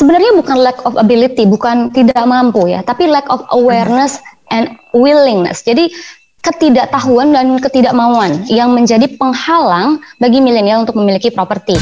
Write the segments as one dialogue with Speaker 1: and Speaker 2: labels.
Speaker 1: sebenarnya bukan lack of ability, bukan tidak mampu ya, tapi lack of awareness and willingness. Jadi ketidaktahuan dan ketidakmauan yang menjadi penghalang bagi milenial untuk memiliki properti.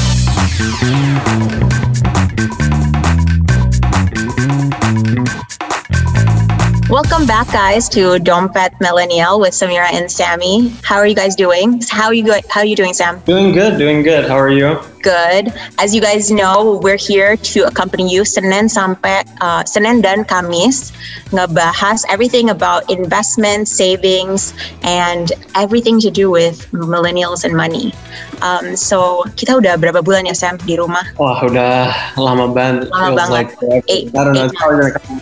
Speaker 2: Welcome back, guys, to Dompet Millennial with Samira and Sammy. How are you guys doing? How are you? How are you doing, Sam?
Speaker 3: Doing good, doing good. How are you?
Speaker 2: Good. As you guys know, we're here to accompany you Senin sampai uh, Senin dan Kamis ngebahas everything about investment, savings, and everything to do with millennials and money. Um, so kita udah berapa bulan ya Sam di rumah?
Speaker 3: Wah, udah lama banget.
Speaker 2: Lama
Speaker 3: Feels
Speaker 2: banget.
Speaker 3: Like,
Speaker 2: Eight-
Speaker 3: I don't know.
Speaker 2: eight
Speaker 3: It's probably gonna come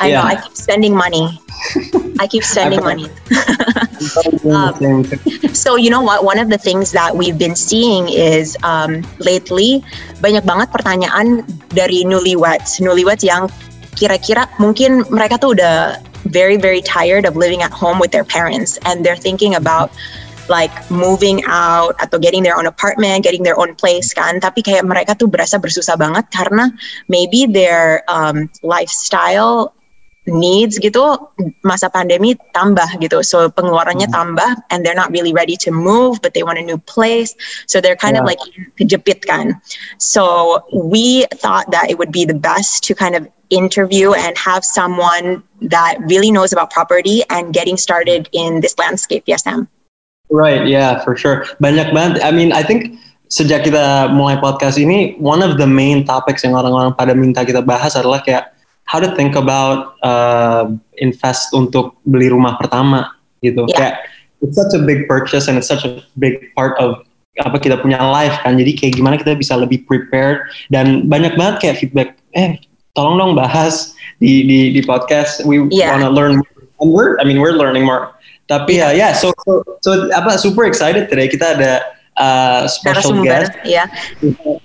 Speaker 2: I know
Speaker 3: Yeah.
Speaker 2: I keep spending money. I keep spending money. Um. So you know what? One of the things that we've been seeing is um, lately banyak banget pertanyaan dari newlyweds, newlyweds yang kira-kira mungkin mereka tuh udah very very tired of living at home with their parents and they're thinking about like moving out atau getting their own apartment, getting their own place kan. Tapi kayak mereka tuh berasa bersusah banget karena maybe their um, lifestyle needs gitu masa pandemi tambah gitu so pengeluarannya tambah and they're not really ready to move but they want a new place so they're kind of
Speaker 3: Yeah.
Speaker 2: like kejepit kan so we thought that it would be the best to kind of interview and have someone that really knows about property and getting started in this landscape yes Sam
Speaker 3: Right, yeah, for sure. Banyak banget. I mean, I think sejak kita mulai podcast ini, one of the main topics yang orang-orang pada minta kita bahas adalah kayak how to think about uh, invest untuk beli rumah pertama gitu.
Speaker 2: Yeah.
Speaker 3: Kayak it's such a big purchase and it's such a big part of apa kita punya life kan. Jadi kayak gimana kita bisa lebih prepared dan banyak banget kayak feedback. Eh, tolong dong bahas di di di podcast. We
Speaker 2: Yeah.
Speaker 3: wanna learn more. We're, I mean, we're learning more. Tapi ya, ya, so, so, so apa super excited today. Kita ada uh, special
Speaker 2: narasumber
Speaker 3: guest.
Speaker 2: yeah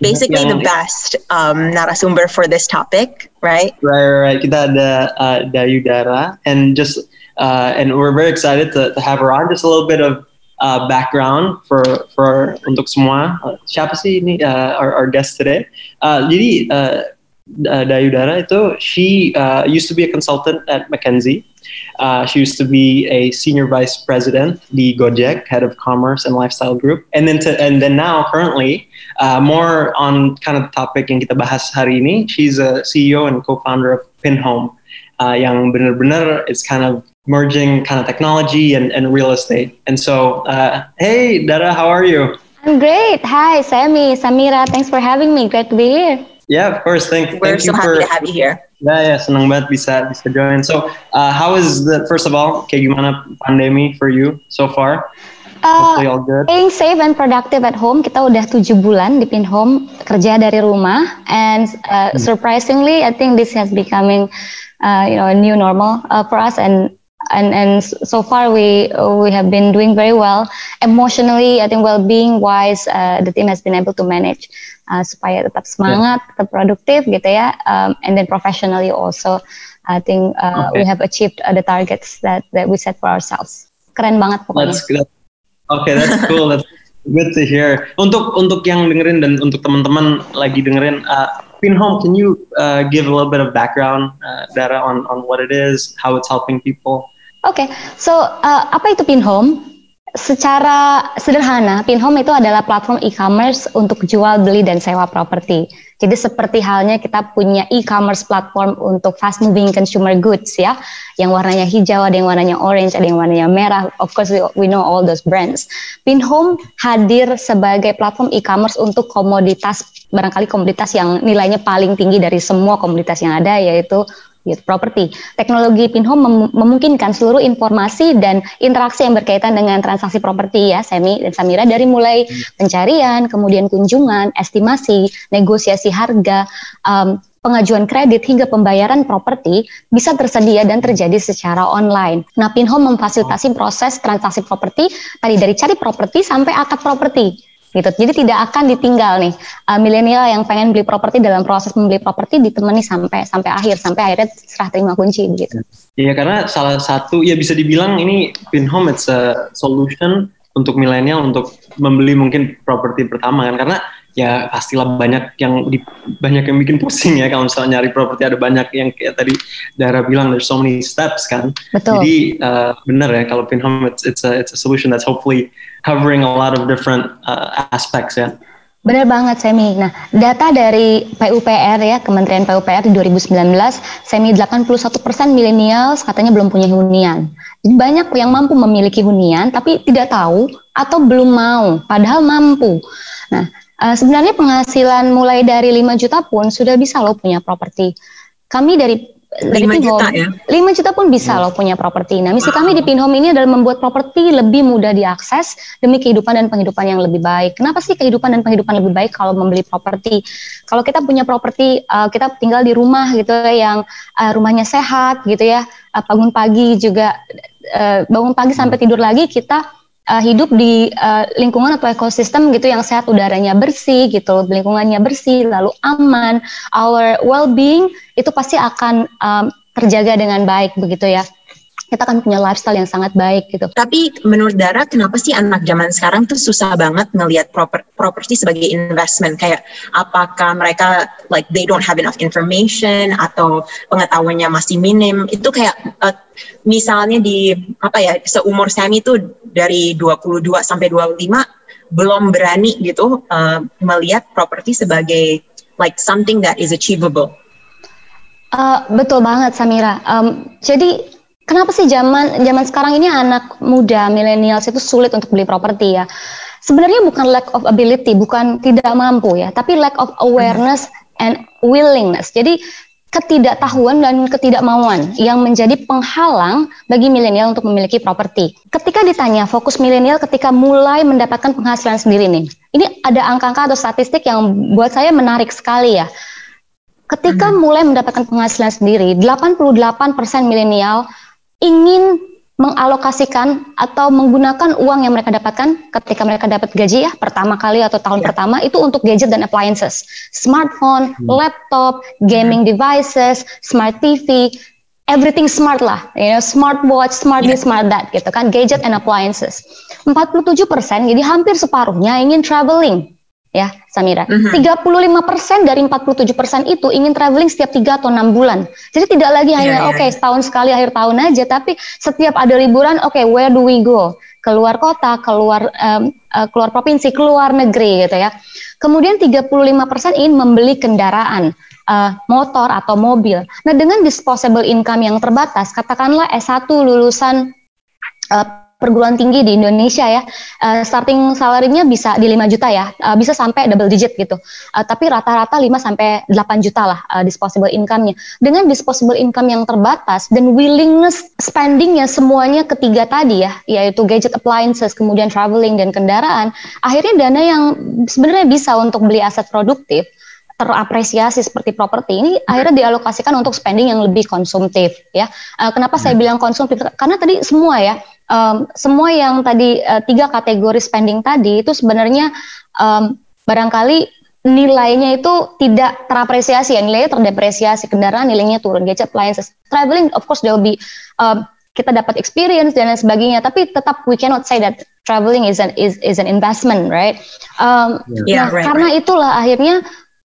Speaker 2: basically the best um, narasumber for this topic right
Speaker 3: Right, right, right. Kita ada uh, Dayu Dara, and just uh, and we're very excited to, to have her on. Just a little bit of uh, background for for untuk semua. Uh, siapa sih ini uh, our, our guest today? Uh, jadi uh, uh, Dayu Dara itu she uh, used to be a consultant at McKinsey. Uh, she used to be a senior vice president, the Gojek, head of commerce and lifestyle group, and then to, and then now currently uh, more on kind of the topic yang kita bahas hari ini. She's a CEO and co-founder of Pinhome, uh, yang benar-benar it's kind of merging kind of technology and, and real estate. And so, uh, hey Dara, how are you?
Speaker 1: I'm great. Hi, Sammy, Samira. Thanks for having me. Great to be here.
Speaker 3: Yeah, of course. Thank,
Speaker 2: we're
Speaker 3: thank
Speaker 2: so
Speaker 3: you
Speaker 2: happy
Speaker 3: for
Speaker 2: to have you here
Speaker 3: Ya, ya, senang banget bisa bisa join. So, uh, how is the first of all, kayak gimana pandemi for you so far?
Speaker 1: Uh,
Speaker 3: Hopefully all good.
Speaker 1: Staying safe and productive at home. Kita udah tujuh bulan di Pinhome kerja dari rumah, and uh, surprisingly, I think this has becoming, uh, you know, a new normal uh, for us. And and and so far we we have been doing very well emotionally. I think well-being wise, uh, the team has been able to manage uh, supaya tetap semangat, tetap produktif gitu ya. Um, and then professionally also, I think uh, we have achieved uh, the targets that that we set for ourselves. Keren banget pokoknya.
Speaker 3: That's good. Okay, that's cool. that's good to hear. Untuk untuk yang dengerin dan untuk teman-teman lagi dengerin, uh, Pinhome, can you uh, give a little bit of background, uh, Dara, on on what it is, how it's helping people?
Speaker 1: Oke, so uh, apa itu Pinhome? Secara sederhana, Pinhome itu adalah platform e-commerce untuk jual beli dan sewa properti. Jadi seperti halnya kita punya e-commerce platform untuk fast moving consumer goods ya, yang warnanya hijau, ada yang warnanya orange, ada yang warnanya merah. Of course we, we know all those brands. Pinhome hadir sebagai platform e-commerce untuk komoditas barangkali komoditas yang nilainya paling tinggi dari semua komoditas yang ada yaitu yaitu properti. Teknologi Pinhome mem- memungkinkan seluruh informasi dan interaksi yang berkaitan dengan transaksi properti ya, Semi dan Samira dari mulai pencarian, kemudian kunjungan, estimasi, negosiasi harga, um, pengajuan kredit hingga pembayaran properti bisa tersedia dan terjadi secara online. Nah, Pinhome memfasilitasi proses transaksi properti tadi dari cari properti sampai akad properti gitu. Jadi tidak akan ditinggal nih uh, milenial yang pengen beli properti dalam proses membeli properti ditemani sampai sampai akhir sampai akhirnya serah terima kunci gitu.
Speaker 3: Iya karena salah satu ya bisa dibilang ini Pinhome it's a solution untuk milenial untuk membeli mungkin properti pertama kan karena ya pastilah banyak yang di, banyak yang bikin pusing ya kalau misalnya nyari properti ada banyak yang kayak tadi Dara bilang there's so many steps kan.
Speaker 1: Betul.
Speaker 3: Jadi uh, benar ya kalau Pinhome it's it's a it's a solution that's hopefully covering a lot of different uh, aspects ya.
Speaker 1: Benar banget Semi. Nah, data dari PUPR ya, Kementerian PUPR di 2019, Semi 81% milenial katanya belum punya hunian. Jadi banyak yang mampu memiliki hunian tapi tidak tahu atau belum mau, padahal mampu. Nah, uh, sebenarnya penghasilan mulai dari 5 juta pun sudah bisa loh punya properti. Kami dari
Speaker 2: 5 juta ya?
Speaker 1: 5 juta pun bisa loh punya properti. Nah, misi wow. kami di Pinhome ini adalah membuat properti lebih mudah diakses demi kehidupan dan penghidupan yang lebih baik. Kenapa sih kehidupan dan penghidupan lebih baik kalau membeli properti? Kalau kita punya properti, uh, kita tinggal di rumah gitu yang uh, rumahnya sehat gitu ya, uh, bangun pagi juga uh, bangun pagi sampai tidur lagi kita uh, hidup di uh, lingkungan atau ekosistem gitu yang sehat, udaranya bersih gitu, lingkungannya bersih, lalu aman, our well-being itu pasti akan um, terjaga dengan baik begitu ya kita akan punya lifestyle yang sangat baik gitu.
Speaker 2: Tapi menurut Dara, kenapa sih anak zaman sekarang tuh susah banget ngelihat proper, properti sebagai investment? Kayak apakah mereka like they don't have enough information atau pengetahuannya masih minim? Itu kayak uh, misalnya di apa ya seumur Sami itu dari 22 sampai 25 belum berani gitu uh, melihat properti sebagai like something that is achievable.
Speaker 1: Uh, betul banget Samira. Um, jadi Kenapa sih zaman zaman sekarang ini anak muda milenial itu sulit untuk beli properti ya? Sebenarnya bukan lack of ability, bukan tidak mampu ya, tapi lack of awareness and willingness. Jadi ketidaktahuan dan ketidakmauan yang menjadi penghalang bagi milenial untuk memiliki properti. Ketika ditanya fokus milenial ketika mulai mendapatkan penghasilan sendiri nih, ini ada angka-angka atau statistik yang buat saya menarik sekali ya. Ketika hmm. mulai mendapatkan penghasilan sendiri, 88% milenial ingin mengalokasikan atau menggunakan uang yang mereka dapatkan ketika mereka dapat gaji ya pertama kali atau tahun yeah. pertama itu untuk gadget dan appliances, smartphone, hmm. laptop, gaming hmm. devices, smart TV, everything smart lah, you know, smart watch, smart yeah. this, smart that gitu kan, gadget and appliances. 47 persen, jadi hampir separuhnya ingin traveling ya Samira. Mm -hmm. 35% dari 47% itu ingin traveling setiap 3 atau 6 bulan. Jadi tidak lagi yeah, hanya yeah, oke okay, setahun sekali akhir tahun aja tapi setiap ada liburan oke okay, where do we go? Keluar kota, keluar um, uh, keluar provinsi, keluar negeri gitu ya. Kemudian 35% ingin membeli kendaraan. Uh, motor atau mobil. Nah, dengan disposable income yang terbatas, katakanlah S1 lulusan uh, perguruan tinggi di Indonesia ya uh, starting salary-nya bisa di 5 juta ya uh, bisa sampai double digit gitu uh, tapi rata-rata 5 sampai 8 juta lah uh, disposable income-nya dengan disposable income yang terbatas dan willingness spending-nya semuanya ketiga tadi ya yaitu gadget appliances kemudian traveling dan kendaraan akhirnya dana yang sebenarnya bisa untuk beli aset produktif terapresiasi seperti properti ini akhirnya dialokasikan untuk spending yang lebih konsumtif ya. Uh, kenapa saya hmm. bilang konsumtif? Karena tadi semua ya um, semua yang tadi uh, tiga kategori spending tadi itu sebenarnya um, barangkali nilainya itu tidak terapresiasi ya. Nilainya terdepresiasi kendaraan nilainya turun gadget appliances traveling of course there will be um, kita dapat experience dan lain sebagainya. Tapi tetap we cannot say that traveling is an is is an investment right? Um, yeah, nah right, karena right. itulah akhirnya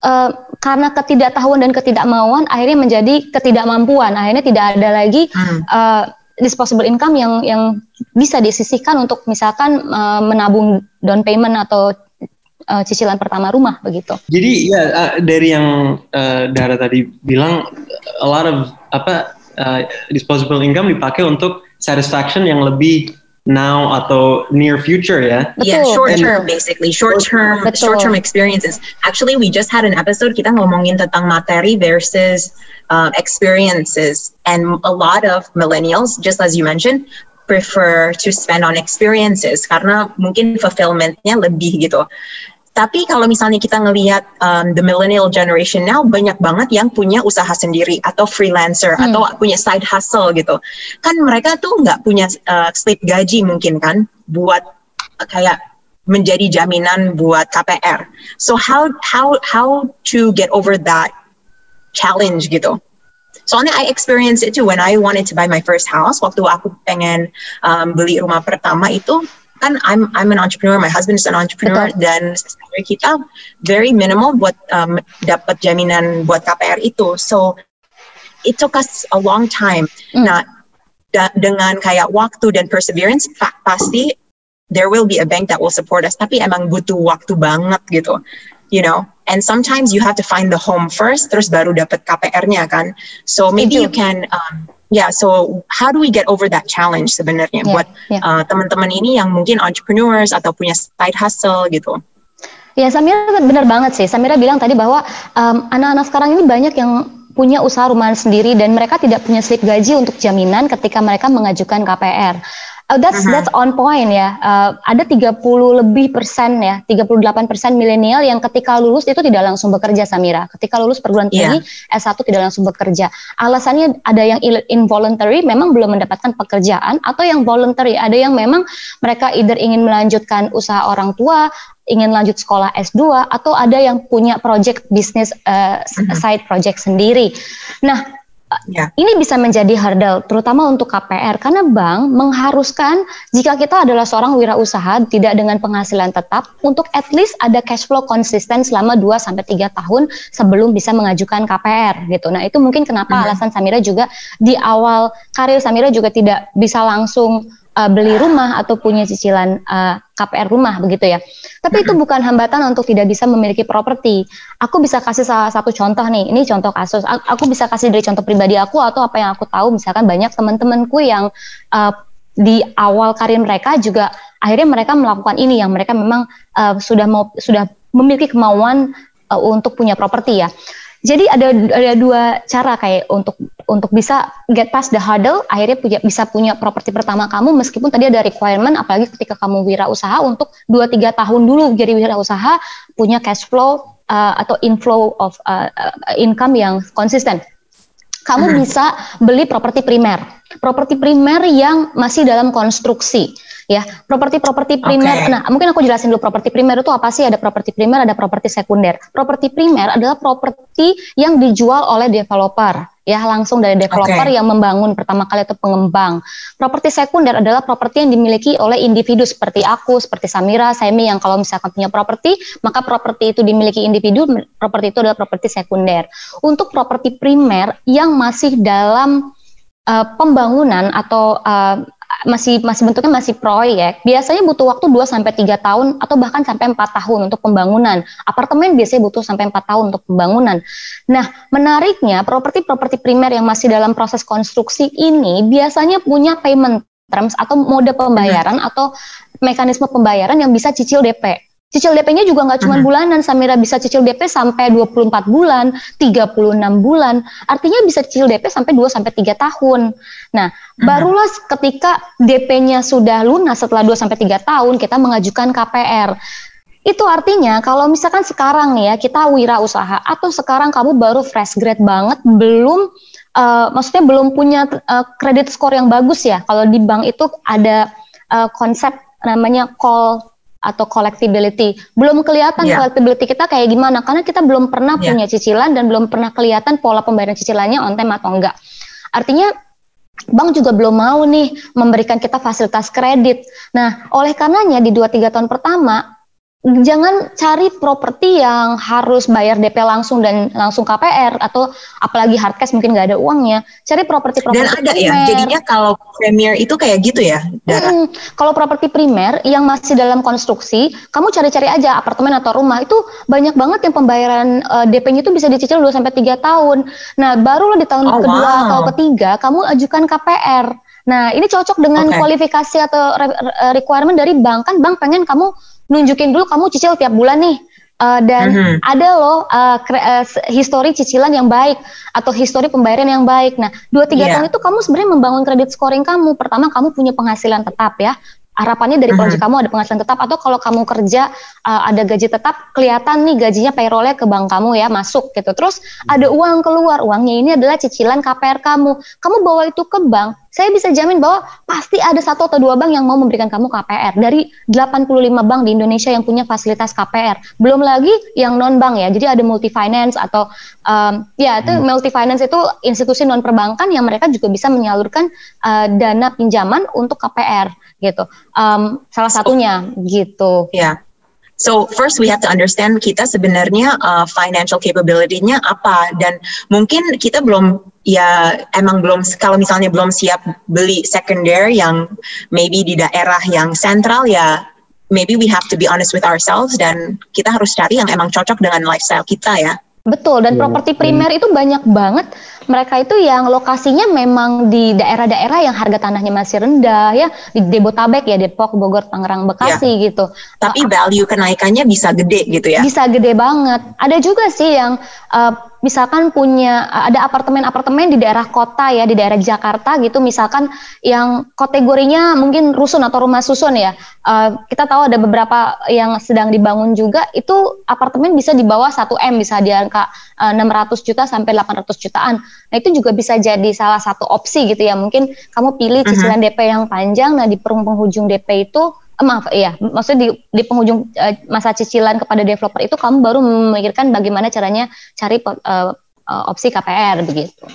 Speaker 1: uh, karena ketidaktahuan dan ketidakmauan akhirnya menjadi ketidakmampuan. Akhirnya tidak ada lagi hmm. uh, disposable income yang yang bisa disisihkan untuk misalkan uh, menabung down payment atau uh, cicilan pertama rumah begitu.
Speaker 3: Jadi ya uh, dari yang uh, Dara tadi bilang a lot of apa uh, disposable income dipakai untuk satisfaction yang lebih now atau near future ya.
Speaker 2: Yeah, short term basically, short term short term experiences. Actually, we just had an episode kita ngomongin tentang materi versus uh, experiences, and a lot of millennials, just as you mentioned, prefer to spend on experiences karena mungkin fulfillmentnya lebih gitu. Tapi kalau misalnya kita ngelihat um, the millennial generation now banyak banget yang punya usaha sendiri atau freelancer hmm. atau punya side hustle gitu. Kan mereka tuh nggak punya uh, slip gaji mungkin kan buat uh, kayak menjadi jaminan buat KPR. So how how how to get over that challenge gitu? Soalnya I experience it too when I wanted to buy my first house. Waktu aku pengen um, beli rumah pertama itu kan I'm I'm an entrepreneur, my husband is an entrepreneur
Speaker 1: Betul.
Speaker 2: dan salary kita very minimal buat um, dapat jaminan buat KPR itu. So it took us a long time.
Speaker 1: Hmm.
Speaker 2: Nah, da- dengan kayak waktu dan perseverance pa- pasti there will be a bank that will support us. Tapi emang butuh waktu banget gitu, you know. And sometimes you have to find the home first, terus baru dapat KPR-nya kan. So maybe you can, um, yeah. So how do we get over that challenge sebenarnya
Speaker 1: Ya,
Speaker 2: buat
Speaker 1: ya.
Speaker 2: uh, teman-teman ini yang mungkin entrepreneurs atau punya side hustle gitu?
Speaker 1: Ya Samira benar banget sih. Samira bilang tadi bahwa um, anak-anak sekarang ini banyak yang punya usaha rumahan sendiri dan mereka tidak punya slip gaji untuk jaminan ketika mereka mengajukan KPR. Uh, that's
Speaker 2: Mhm.
Speaker 1: that's on point ya. Uh, ada 30 lebih persen ya, 38 persen milenial yang ketika lulus itu tidak langsung bekerja Samira. Ketika lulus perguruan
Speaker 2: Iya.
Speaker 1: tinggi S1 tidak langsung bekerja. Alasannya ada yang involuntary memang belum mendapatkan pekerjaan atau yang voluntary ada yang memang mereka either ingin melanjutkan usaha orang tua, ingin lanjut sekolah S2 atau ada yang punya project bisnis uh,
Speaker 2: Mhm.
Speaker 1: side project sendiri. Nah,
Speaker 2: Ya.
Speaker 1: ini bisa menjadi hurdle terutama untuk KPR karena bank mengharuskan jika kita adalah seorang wirausaha tidak dengan penghasilan tetap untuk at least ada cash flow konsisten selama 2 sampai 3 tahun sebelum bisa mengajukan KPR gitu. Nah, itu mungkin kenapa
Speaker 2: Mhm.
Speaker 1: alasan Samira juga di awal karir Samira juga tidak bisa langsung uh, beli rumah atau punya cicilan uh, KPR rumah begitu ya. Tapi itu bukan hambatan untuk tidak bisa memiliki properti. Aku bisa kasih salah satu contoh nih. Ini contoh kasus. Aku bisa kasih dari contoh pribadi aku atau apa yang aku tahu. Misalkan banyak teman-temanku yang uh, di awal karir mereka juga akhirnya mereka melakukan ini yang mereka memang uh, sudah mau sudah memiliki kemauan uh, untuk punya properti ya. Jadi ada ada dua cara kayak untuk untuk bisa get past the hurdle, akhirnya punya, bisa punya properti pertama kamu meskipun tadi ada requirement, apalagi ketika kamu wirausaha untuk 2-3 tahun dulu jadi wirausaha punya cash flow uh, atau inflow of uh, uh, income yang konsisten. Kamu
Speaker 2: Mhm.
Speaker 1: bisa beli properti primer, properti primer yang masih dalam konstruksi ya properti-properti primer.
Speaker 2: Oke.
Speaker 1: Nah, mungkin aku jelasin dulu properti primer itu apa sih? Ada properti primer, ada properti sekunder. Properti primer adalah properti yang dijual oleh developer, ya langsung dari developer
Speaker 2: Oke.
Speaker 1: yang membangun pertama kali itu pengembang. Properti sekunder adalah properti yang dimiliki oleh individu seperti aku, seperti Samira, Semi yang kalau misalkan punya properti, maka properti itu dimiliki individu, properti itu adalah properti sekunder. Untuk properti primer yang masih dalam uh, pembangunan atau uh, masih masih bentuknya masih proyek, biasanya butuh waktu 2 sampai 3 tahun atau bahkan sampai 4 tahun untuk pembangunan. Apartemen biasanya butuh sampai 4 tahun untuk pembangunan. Nah, menariknya properti-properti primer yang masih dalam proses konstruksi ini biasanya punya payment terms atau mode pembayaran atau mekanisme pembayaran yang bisa cicil DP. Cicil DP-nya juga nggak cuma bulanan, Samira bisa cicil DP sampai 24 bulan, 36 bulan. Artinya bisa cicil DP sampai 2 sampai 3 tahun. Nah, barulah ketika DP-nya sudah lunas setelah 2 sampai 3 tahun kita mengajukan KPR. Itu artinya kalau misalkan sekarang nih ya kita wirausaha atau sekarang kamu baru fresh grade banget belum eh, maksudnya belum punya eh, kredit skor yang bagus ya. Kalau di bank itu ada eh, konsep namanya call atau collectibility. Belum kelihatan
Speaker 2: Iya.
Speaker 1: collectibility kita kayak gimana karena kita belum pernah
Speaker 2: Iya.
Speaker 1: punya cicilan dan belum pernah kelihatan pola pembayaran cicilannya on time atau enggak. Artinya bank juga belum mau nih memberikan kita fasilitas kredit. Nah, oleh karenanya di 2-3 tahun pertama jangan cari properti yang harus bayar DP langsung dan langsung KPR atau apalagi hard cash mungkin nggak ada uangnya. Cari properti-properti
Speaker 2: Dan ada ya,
Speaker 1: primer.
Speaker 2: jadinya kalau premier itu kayak gitu ya, Dara.
Speaker 1: Mm-mm. Kalau properti primer yang masih dalam konstruksi, kamu cari-cari aja apartemen atau rumah itu banyak banget yang pembayaran eh, DP-nya itu bisa dicicil 2 sampai 3 tahun. Nah, barulah di tahun
Speaker 2: Oh,
Speaker 1: kedua
Speaker 2: wow.
Speaker 1: atau ketiga kamu ajukan KPR. Nah, ini cocok dengan
Speaker 2: Oke.
Speaker 1: kualifikasi atau re- re- requirement dari bank kan bank pengen kamu nunjukin dulu kamu cicil tiap bulan nih. Eh, dan
Speaker 2: Mhm.
Speaker 1: ada loh eh, kre- eh, histori cicilan yang baik atau histori pembayaran yang baik. Nah, 2-3
Speaker 2: Iya.
Speaker 1: tahun itu kamu sebenarnya membangun kredit scoring kamu. Pertama kamu punya penghasilan tetap ya. Harapannya dari
Speaker 2: Mhm.
Speaker 1: proyek kamu ada penghasilan tetap atau kalau kamu kerja uh, ada gaji tetap kelihatan nih gajinya payrollnya ke bank kamu ya masuk gitu. Terus ada uang keluar, uangnya ini adalah cicilan KPR kamu. Kamu bawa itu ke bank, saya bisa jamin bahwa pasti ada satu atau dua bank yang mau memberikan kamu KPR. Dari 85 bank di Indonesia yang punya fasilitas KPR. Belum lagi yang non bank ya. Jadi ada multi finance atau um, ya itu hmm. multi finance itu institusi non perbankan yang mereka juga bisa menyalurkan uh, dana pinjaman untuk KPR gitu. Um, salah satunya gitu.
Speaker 2: Ya. Yeah. So first we have to understand kita sebenarnya uh, financial capability-nya apa dan mungkin kita belum ya emang belum kalau misalnya belum siap beli secondary yang maybe di daerah yang sentral ya maybe we have to be honest with ourselves dan kita harus cari yang emang cocok dengan lifestyle kita ya.
Speaker 1: Betul dan yeah. properti primer itu banyak banget mereka itu yang lokasinya memang di daerah-daerah yang harga tanahnya masih rendah ya di Debotabek ya Depok, Bogor, Tangerang, Bekasi yeah. gitu.
Speaker 2: Tapi value kenaikannya bisa gede gitu ya.
Speaker 1: Bisa gede banget. Ada juga sih yang uh, misalkan punya ada apartemen-apartemen di daerah kota ya di daerah Jakarta gitu misalkan yang kategorinya mungkin rusun atau rumah susun ya uh, kita tahu ada beberapa yang sedang dibangun juga itu apartemen bisa di bawah 1 m bisa di angka uh, eh, 600 juta sampai 800 jutaan nah itu juga bisa jadi salah satu opsi gitu ya mungkin kamu pilih mhm. cicilan uh -huh. DP yang panjang nah di penghujung DP itu Eh, maaf iya maksudnya di, di penghujung uh, masa cicilan kepada developer itu kamu baru memikirkan bagaimana caranya cari uh, uh, opsi KPR begitu.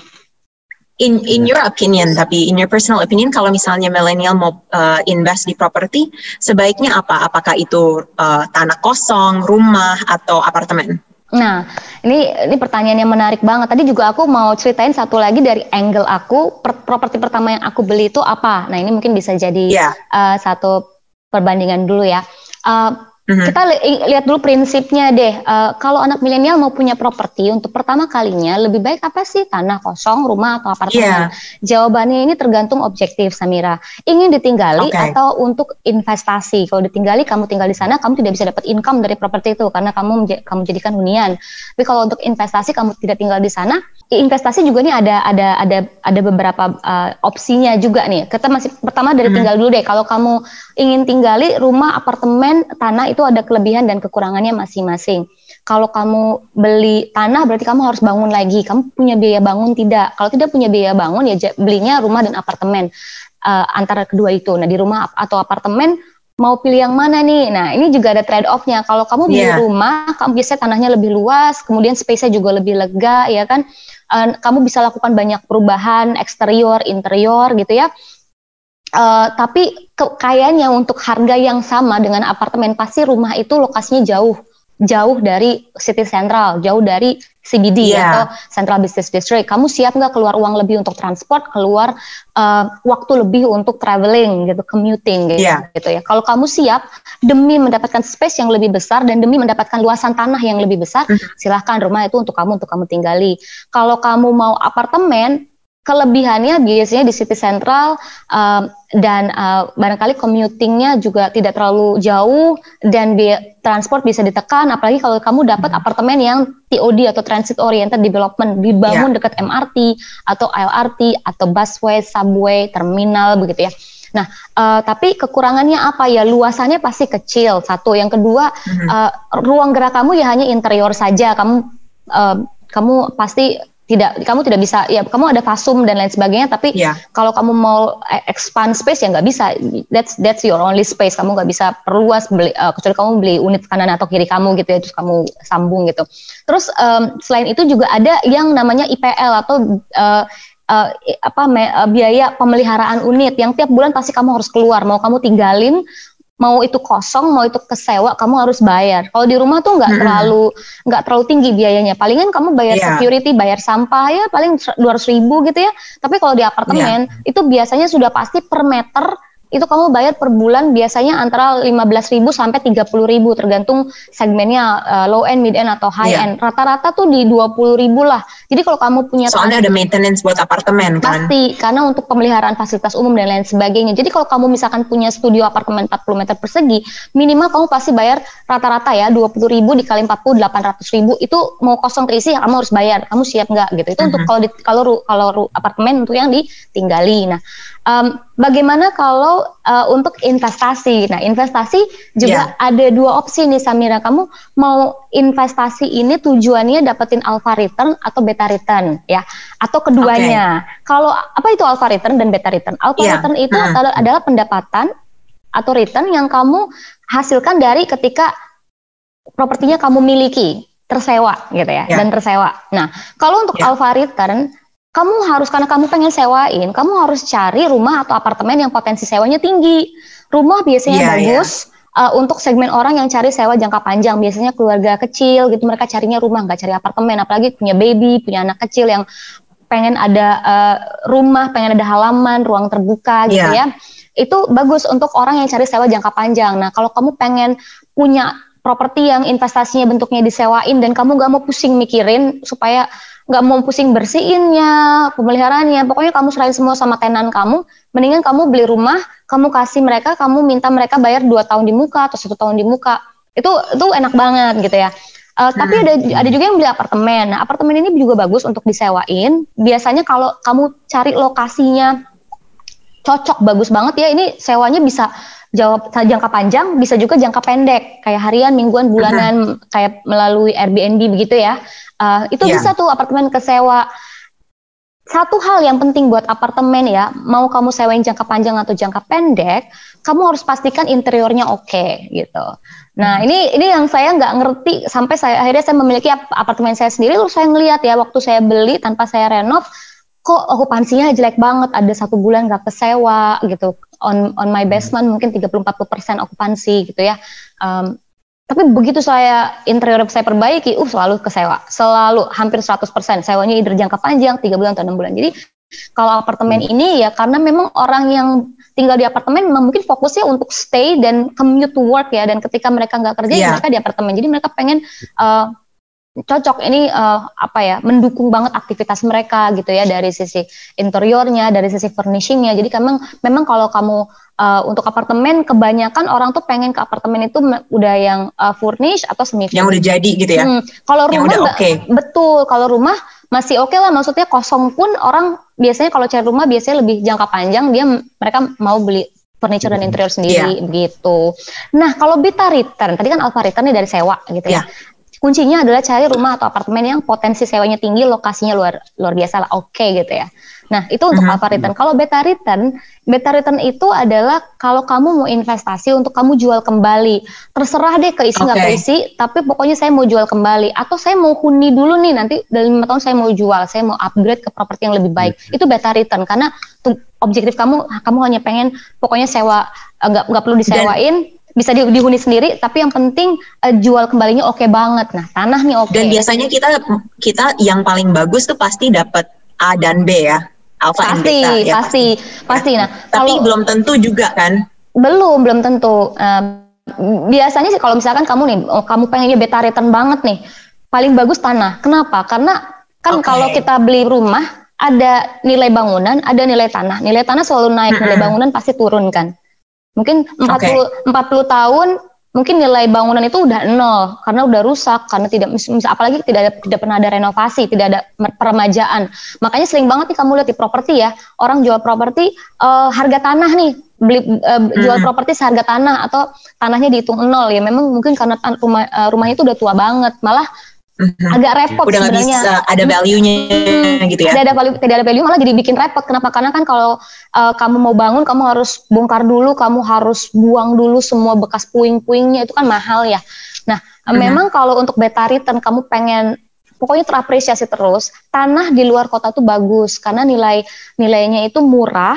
Speaker 2: In in your opinion tapi in your personal opinion kalau misalnya milenial mau uh, invest di properti sebaiknya apa? Apakah itu uh, tanah kosong, rumah atau apartemen?
Speaker 1: Nah, ini ini pertanyaan yang menarik banget. Tadi juga aku mau ceritain satu lagi dari angle aku. Per, properti pertama yang aku beli itu apa? Nah, ini mungkin bisa jadi yeah. uh, satu perbandingan dulu ya. Uh, Mm-hmm. Kita li lihat dulu prinsipnya deh. Uh, kalau anak milenial mau punya properti untuk pertama kalinya, lebih baik apa sih tanah kosong, rumah atau apartemen? Yeah. Jawabannya ini tergantung objektif, Samira. Ingin ditinggali okay. atau untuk investasi? Kalau ditinggali, kamu tinggal di sana, kamu tidak bisa dapat income dari properti itu karena kamu kamu jadikan hunian. Tapi kalau untuk investasi, kamu tidak tinggal di sana, investasi juga nih ada ada ada ada beberapa uh, opsinya juga nih. Kita masih pertama dari hmm. tinggal dulu deh. Kalau kamu ingin tinggali rumah, apartemen, tanah itu ada kelebihan dan kekurangannya masing-masing. Kalau kamu beli tanah berarti kamu harus bangun lagi. Kamu punya biaya bangun tidak? Kalau tidak punya biaya bangun ya belinya rumah dan apartemen uh, antara kedua itu. Nah di rumah atau apartemen mau pilih yang mana nih? Nah, ini juga ada trade off-nya. Kalau kamu beli yeah. rumah, kamu biasanya tanahnya lebih luas, kemudian space-nya juga lebih lega, ya kan? Uh, kamu bisa lakukan banyak perubahan eksterior, interior gitu ya. Uh, tapi kayaknya untuk harga yang sama dengan apartemen pasti rumah itu lokasinya jauh jauh dari city central, jauh dari CBD yeah. atau Central Business District. Kamu siap nggak keluar uang lebih untuk transport, keluar uh, waktu lebih untuk traveling gitu, commuting gitu, yeah. gitu ya. Kalau kamu siap demi mendapatkan space yang lebih besar dan demi mendapatkan luasan tanah yang lebih besar, mm -hmm. silahkan rumah itu untuk kamu untuk kamu tinggali. Kalau kamu mau apartemen, kelebihannya biasanya di city central um, dan uh, barangkali commutingnya juga tidak terlalu jauh dan biaya transport bisa ditekan apalagi kalau kamu dapat hmm. apartemen yang TOD atau transit oriented development dibangun yeah. dekat MRT atau LRT atau busway, subway, terminal begitu ya. Nah, uh, tapi kekurangannya apa ya? Luasannya pasti kecil. Satu, yang kedua, mm-hmm. uh, ruang gerak kamu ya hanya interior saja. Kamu uh, kamu pasti tidak kamu tidak bisa ya kamu ada fasum dan lain sebagainya tapi yeah. kalau kamu mau expand space ya nggak bisa. That's that's your only space. Kamu nggak bisa perluas beli uh, kecuali kamu beli unit kanan atau kiri kamu gitu ya terus kamu sambung gitu. Terus um, selain itu juga ada yang namanya IPL atau uh, uh, apa me, uh, biaya pemeliharaan unit yang tiap bulan pasti kamu harus keluar. Mau kamu tinggalin mau itu kosong mau itu kesewa kamu harus bayar kalau di rumah tuh nggak hmm. terlalu nggak terlalu tinggi biayanya palingan kamu bayar yeah. security bayar sampah ya paling dua ratus ribu gitu ya tapi kalau di apartemen yeah. itu biasanya sudah pasti per meter itu kamu bayar per bulan biasanya antara 15.000 sampai 30.000 tergantung segmennya uh, low end, mid end atau high yeah. end. Rata-rata tuh di 20.000 lah. Jadi kalau kamu punya
Speaker 2: Soalnya ada maintenance buat apartemen
Speaker 1: kan. Pasti karena untuk pemeliharaan fasilitas umum dan lain sebagainya. Jadi kalau kamu misalkan punya studio apartemen 40 meter persegi, minimal kamu pasti bayar rata-rata ya 20.000 dikali 40 800.000 itu mau kosong terisi kamu harus bayar. Kamu siap nggak gitu. Itu mm -hmm. untuk kalau di, kalau kalau apartemen untuk yang ditinggali. Nah, um, bagaimana kalau uh, untuk investasi? Nah, investasi juga yeah. ada dua opsi nih Samira. Kamu mau investasi ini tujuannya dapetin alpha return atau beta return ya, atau keduanya. Okay. Kalau apa itu alpha return dan beta return? Alpha yeah. return itu uh. adalah, adalah pendapatan atau return yang kamu hasilkan dari ketika propertinya kamu miliki tersewa gitu ya yeah. dan tersewa. Nah, kalau untuk yeah. alpha return kamu harus karena kamu pengen sewain, kamu harus cari rumah atau apartemen yang potensi sewanya tinggi. Rumah biasanya yeah, bagus yeah. Uh, untuk segmen orang yang cari sewa jangka panjang, biasanya keluarga kecil gitu mereka carinya rumah nggak cari apartemen, apalagi punya baby, punya anak kecil yang pengen ada uh, rumah, pengen ada halaman, ruang terbuka gitu yeah. ya. Itu bagus untuk orang yang cari sewa jangka panjang. Nah, kalau kamu pengen punya properti yang investasinya bentuknya disewain dan kamu gak mau pusing mikirin supaya nggak mau pusing bersihinnya, pemeliharaannya, pokoknya kamu serahin semua sama tenan kamu, mendingan kamu beli rumah, kamu kasih mereka, kamu minta mereka bayar dua tahun di muka atau satu tahun di muka, itu itu enak banget gitu ya. Uh, hmm. Tapi ada ada juga yang beli apartemen. Nah, apartemen ini juga bagus untuk disewain. Biasanya kalau kamu cari lokasinya cocok bagus banget ya, ini sewanya bisa jawab jangka panjang, bisa juga jangka pendek, kayak harian, mingguan, bulanan, uh -huh. kayak melalui Airbnb begitu ya. Uh, itu yeah. bisa tuh apartemen kesewa. Satu hal yang penting buat apartemen ya, mau kamu sewain jangka panjang atau jangka pendek, kamu harus pastikan interiornya oke okay, gitu. Nah hmm. ini ini yang saya nggak ngerti sampai saya akhirnya saya memiliki apartemen saya sendiri, terus saya ngeliat ya waktu saya beli tanpa saya renov, kok okupansinya jelek banget, ada satu bulan nggak kesewa gitu. On on my basement mungkin 30-40 persen okupansi gitu ya. Um, tapi begitu saya interior saya perbaiki, uh selalu kesewa, selalu hampir 100%. Sewanya either jangka panjang, tiga bulan atau enam bulan. Jadi kalau apartemen hmm. ini ya karena memang orang yang tinggal di apartemen memang mungkin fokusnya untuk stay dan commute to work ya. Dan ketika mereka nggak kerja, yeah. ya mereka di apartemen. Jadi mereka pengen uh, cocok ini uh, apa ya mendukung banget aktivitas mereka gitu ya dari sisi interiornya dari sisi furnishingnya jadi memang memang kalau kamu uh, untuk apartemen kebanyakan orang tuh pengen ke apartemen itu udah yang uh, furnish atau semi
Speaker 2: yang udah jadi gitu ya hmm,
Speaker 1: kalau rumah udah okay. betul kalau rumah masih oke okay lah maksudnya kosong pun orang biasanya kalau cari rumah biasanya lebih jangka panjang dia mereka mau beli furniture dan interior sendiri yeah. begitu. Nah kalau beta return tadi kan alpha return dari sewa gitu ya. Kuncinya adalah cari rumah atau apartemen yang potensi sewanya tinggi, lokasinya luar luar biasa lah, oke okay, gitu ya. Nah itu untuk uh-huh. alpha return. Kalau beta return, beta return itu adalah kalau kamu mau investasi untuk kamu jual kembali, terserah deh keisi nggak okay. keisi, tapi pokoknya saya mau jual kembali atau saya mau huni dulu nih nanti dalam lima tahun saya mau jual, saya mau upgrade ke properti yang lebih baik. Uh-huh. Itu beta return karena objektif kamu kamu hanya pengen pokoknya sewa nggak nggak perlu disewain. Dan bisa di, dihuni sendiri tapi yang penting uh, jual kembalinya oke okay banget. Nah tanah nih oke. Okay.
Speaker 2: dan biasanya kita kita yang paling bagus tuh pasti dapat A dan B ya. Alpha
Speaker 1: pasti, and beta ya. pasti pasti. Nah
Speaker 2: tapi kalau, belum tentu juga kan?
Speaker 1: Belum belum tentu. Uh, biasanya sih kalau misalkan kamu nih oh, kamu pengennya beta return banget nih paling bagus tanah. Kenapa? Karena kan okay. kalau kita beli rumah ada nilai bangunan ada nilai tanah. Nilai tanah selalu naik mm -hmm. nilai bangunan pasti turun kan Mungkin 40 okay. 40 tahun mungkin nilai bangunan itu udah nol karena udah rusak karena tidak misal apalagi tidak ada tidak pernah ada renovasi tidak ada peremajaan makanya sering banget nih kamu lihat di properti ya orang jual properti uh, harga tanah nih beli uh, jual hmm. properti seharga tanah atau tanahnya dihitung nol ya memang mungkin karena rumah uh, rumahnya itu udah tua banget malah Mm-hmm. agak repot
Speaker 2: udah sebenarnya. bisa ada value-nya hmm, gitu ya.
Speaker 1: Tidak ada value, tidak ada value malah jadi bikin repot. Kenapa? Karena kan kalau uh, kamu mau bangun, kamu harus bongkar dulu, kamu harus buang dulu semua bekas puing-puingnya itu kan mahal ya. Nah, mm-hmm. memang kalau untuk beta return kamu pengen pokoknya terapresiasi terus. Tanah di luar kota tuh bagus karena nilai nilainya itu murah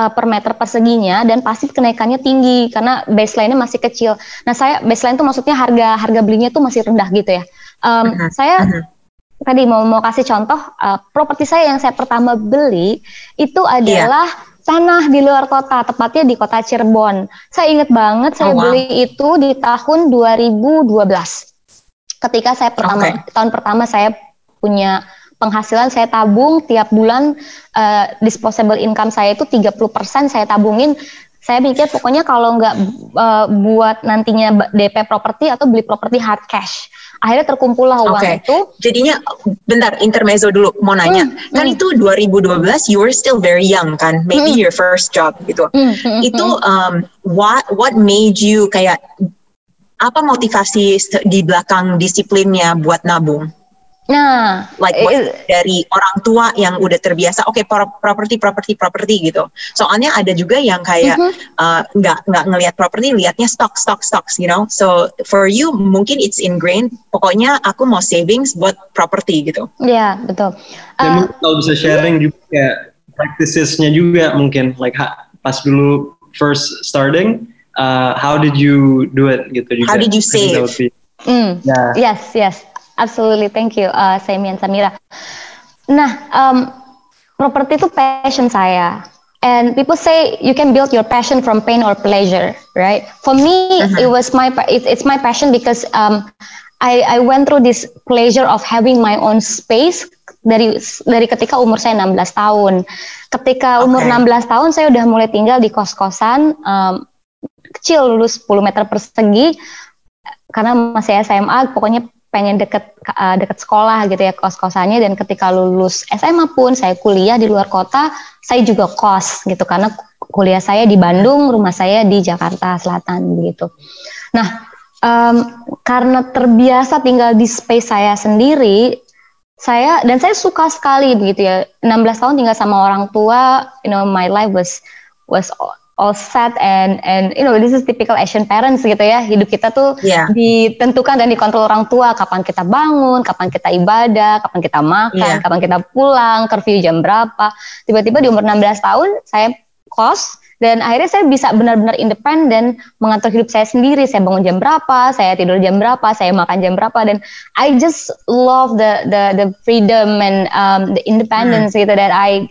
Speaker 1: uh, per meter perseginya dan pasti kenaikannya tinggi karena baseline-nya masih kecil. Nah, saya baseline itu maksudnya harga harga belinya tuh masih rendah gitu ya. Um, uh-huh. Saya uh-huh. tadi mau mau kasih contoh uh, properti saya yang saya pertama beli itu adalah yeah. tanah di luar kota, tepatnya di kota Cirebon. Saya ingat banget saya oh, wow. beli itu di tahun 2012. Ketika saya pertama okay. tahun pertama saya punya penghasilan saya tabung tiap bulan uh, disposable income saya itu 30% saya tabungin saya mikir pokoknya kalau nggak uh, buat nantinya DP properti atau beli properti hard cash akhirnya terkumpul lah uang
Speaker 2: Oke.
Speaker 1: itu.
Speaker 2: Jadinya bentar intermezzo dulu mau nanya.
Speaker 1: Hmm,
Speaker 2: kan
Speaker 1: hmm.
Speaker 2: itu 2012 you were still very young kan. Maybe
Speaker 1: Hmm.
Speaker 2: your first job gitu.
Speaker 1: Hmm, hmm,
Speaker 2: Itu
Speaker 1: hmm.
Speaker 2: um, what what made you kayak apa motivasi di belakang disiplinnya buat nabung?
Speaker 1: Nah,
Speaker 2: Like what,
Speaker 1: eh,
Speaker 2: dari orang tua yang udah terbiasa, oke pro- properti properti properti gitu. Soalnya ada juga yang kayak
Speaker 1: Mhm.
Speaker 2: uh, nggak nggak ngelihat properti, lihatnya stock stock stocks, you know. So for you mungkin it's ingrained. Pokoknya aku mau savings buat properti gitu.
Speaker 1: ya betul.
Speaker 3: Dan
Speaker 1: Uh,
Speaker 3: kalau bisa sharing juga kayak practicesnya juga mungkin like ha- pas dulu first starting, uh, how did you do it gitu juga.
Speaker 2: How did you save?
Speaker 1: mm.
Speaker 3: Yeah.
Speaker 1: Yes, yes, absolutely. Thank you, uh, Semi and Samira. Nah, um, properti itu passion saya. And people say you can build your passion from pain or pleasure, right? For me,
Speaker 2: Mhm.
Speaker 1: it was my it, it's my passion because um, I I went through this pleasure of having my own space dari dari ketika umur saya 16 tahun. Ketika umur
Speaker 2: Oke.
Speaker 1: 16 tahun saya udah mulai tinggal di kos-kosan um, kecil lulus 10 meter persegi karena masih SMA pokoknya pengen deket uh, deket sekolah gitu ya kos-kosannya. Dan ketika lulus SMA pun saya kuliah di luar kota saya juga kos gitu. Karena kuliah saya di Bandung rumah saya di Jakarta Selatan begitu nah em, karena terbiasa tinggal di space saya sendiri saya dan saya suka sekali begitu ya. 16 tahun tinggal sama orang tua you know my life was was all- set and and you know this is typical Asian parents gitu ya hidup kita tuh
Speaker 2: Yeah.
Speaker 1: ditentukan dan dikontrol orang tua kapan kita bangun, kapan kita ibadah, kapan kita makan,
Speaker 2: Iya.
Speaker 1: kapan kita pulang, curfew jam berapa. Tiba-tiba di umur 16 tahun saya kos dan akhirnya saya bisa benar-benar independen mengatur hidup saya sendiri. Saya bangun jam berapa, saya tidur jam berapa, saya makan jam berapa dan I just love the the the freedom and um, the independence gitu that I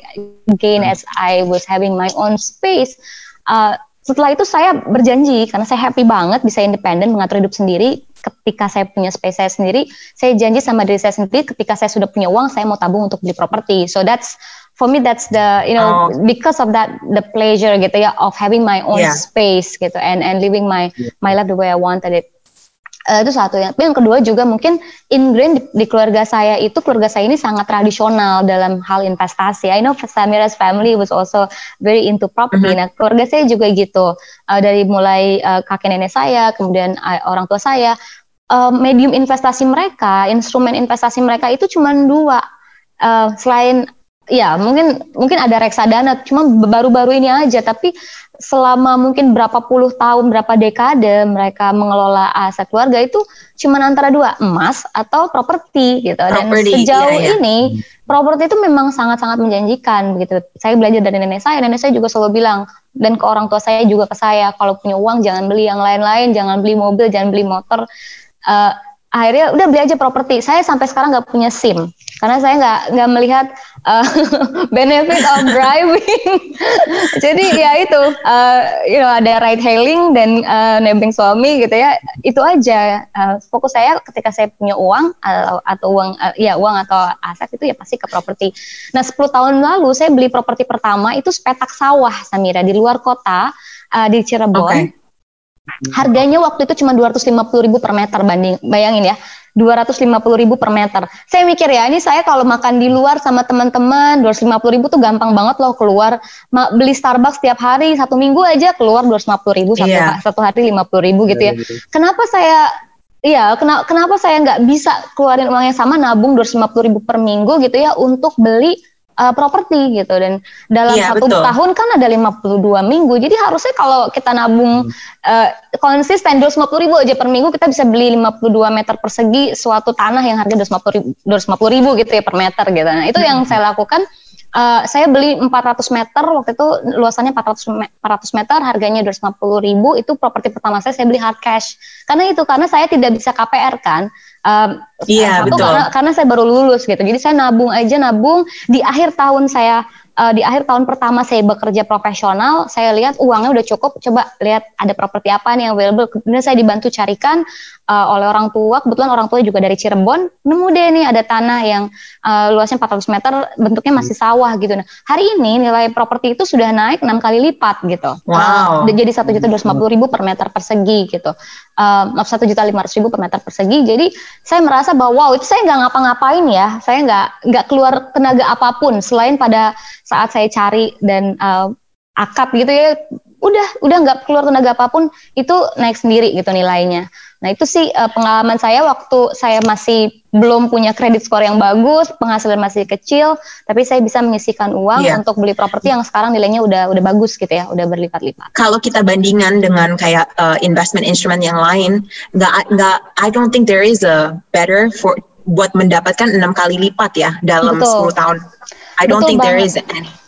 Speaker 1: gain as I was having my own space. Uh, setelah itu saya berjanji karena saya happy banget bisa independen mengatur hidup sendiri ketika saya punya space saya sendiri saya janji sama diri saya sendiri ketika saya sudah punya uang saya mau tabung untuk beli properti so that's for me that's the you know
Speaker 2: Oh.
Speaker 1: because of that the pleasure gitu ya of having my own
Speaker 2: Yeah.
Speaker 1: space gitu and and living my my life the way I wanted it Eh, itu satu yang tapi yang kedua juga mungkin ingrained di, di keluarga saya itu keluarga saya ini sangat tradisional dalam hal investasi. I know Samira's family was also very into property.
Speaker 2: Mhm.
Speaker 1: Nah keluarga saya juga gitu Eh, dari mulai eh, kakek nenek saya kemudian eh, orang tua saya eh, medium investasi mereka, instrumen investasi mereka itu cuma dua. Eh, selain ya mungkin mungkin ada reksadana, cuma baru-baru ini aja. Tapi selama mungkin berapa puluh tahun, berapa dekade mereka mengelola aset keluarga itu cuma antara dua emas atau properti gitu. Dan
Speaker 2: Property,
Speaker 1: sejauh
Speaker 2: iya, iya.
Speaker 1: ini properti itu memang sangat-sangat menjanjikan begitu. Saya belajar dari nenek saya, nenek saya juga selalu bilang dan ke orang tua saya juga ke saya kalau punya uang jangan beli yang lain-lain, jangan beli mobil, jangan beli motor. Eh, akhirnya udah beli aja properti. Saya sampai sekarang nggak punya SIM karena saya nggak nggak melihat eh, benefit of driving. Jadi ya itu, eh, you know ada ride hailing dan eh, nebeng suami gitu ya. Itu aja. Eh, fokus saya ketika saya punya uang atau, atau uang eh, ya uang atau aset itu ya pasti ke properti. Nah 10 tahun lalu saya beli properti pertama itu sepetak sawah Samira di luar kota eh, di Cirebon.
Speaker 2: Oke.
Speaker 1: Harganya waktu itu cuma 250.000 ribu per meter banding, bayangin ya, 250.000 ribu per meter. Saya mikir ya, ini saya kalau makan di luar sama teman-teman, 250.000 ribu tuh gampang banget loh keluar. Beli Starbucks setiap hari, satu minggu aja keluar 250.000 ribu, satu,
Speaker 2: Iya.
Speaker 1: satu hari 50.000 ribu gitu ya. Kenapa saya, iya, kena- kenapa saya nggak bisa keluarin uang yang sama, nabung 250.000 ribu per minggu gitu ya, untuk beli uh, properti gitu. Dan dalam
Speaker 2: Iya,
Speaker 1: satu
Speaker 2: betul.
Speaker 1: tahun kan ada 52 minggu. Jadi harusnya kalau kita nabung uh, konsisten 250 ribu aja per minggu kita bisa beli 52 meter persegi suatu tanah yang harga 250 ribu, 250 ribu gitu ya per meter gitu. Nah itu yang saya lakukan. Uh, saya beli 400 meter waktu itu luasannya 400 me- 400 meter harganya 250 ribu itu properti pertama saya saya beli hard cash. Karena itu karena saya tidak bisa KPR kan Um,
Speaker 2: Iya, betul.
Speaker 1: karena karena saya baru lulus gitu jadi saya nabung aja nabung di akhir tahun saya uh, di akhir tahun pertama saya bekerja profesional, saya lihat uangnya udah cukup. Coba lihat ada properti apa nih yang available. Kemudian saya dibantu carikan uh, oleh orang tua. Kebetulan orang tua juga dari Cirebon. Nemu deh nih ada tanah yang uh, luasnya 400 meter, bentuknya masih sawah gitu. Nah, hari ini nilai properti itu sudah naik enam kali lipat gitu.
Speaker 2: Wow.
Speaker 1: Uh, jadi satu juta dua ratus ribu per meter persegi gitu. Satu juta lima ratus ribu per meter persegi. Jadi saya merasa bahwa wow itu saya nggak ngapa-ngapain ya. Saya nggak nggak keluar tenaga apa pun selain pada saat saya cari dan uh, akad gitu ya udah udah nggak keluar tenaga apa pun itu naik sendiri gitu nilainya. Nah itu sih uh, pengalaman saya waktu saya masih belum punya kredit skor yang bagus, penghasilan masih kecil, tapi saya bisa menyisikan uang yeah. untuk beli properti yang sekarang nilainya udah udah bagus gitu ya, udah berlipat-lipat.
Speaker 2: Kalau kita bandingkan dengan kayak uh, investment instrument yang lain, nggak nggak, I don't think there is a better for buat mendapatkan enam kali lipat ya dalam Betul. 10 tahun. I don't Betul think banget. there is any.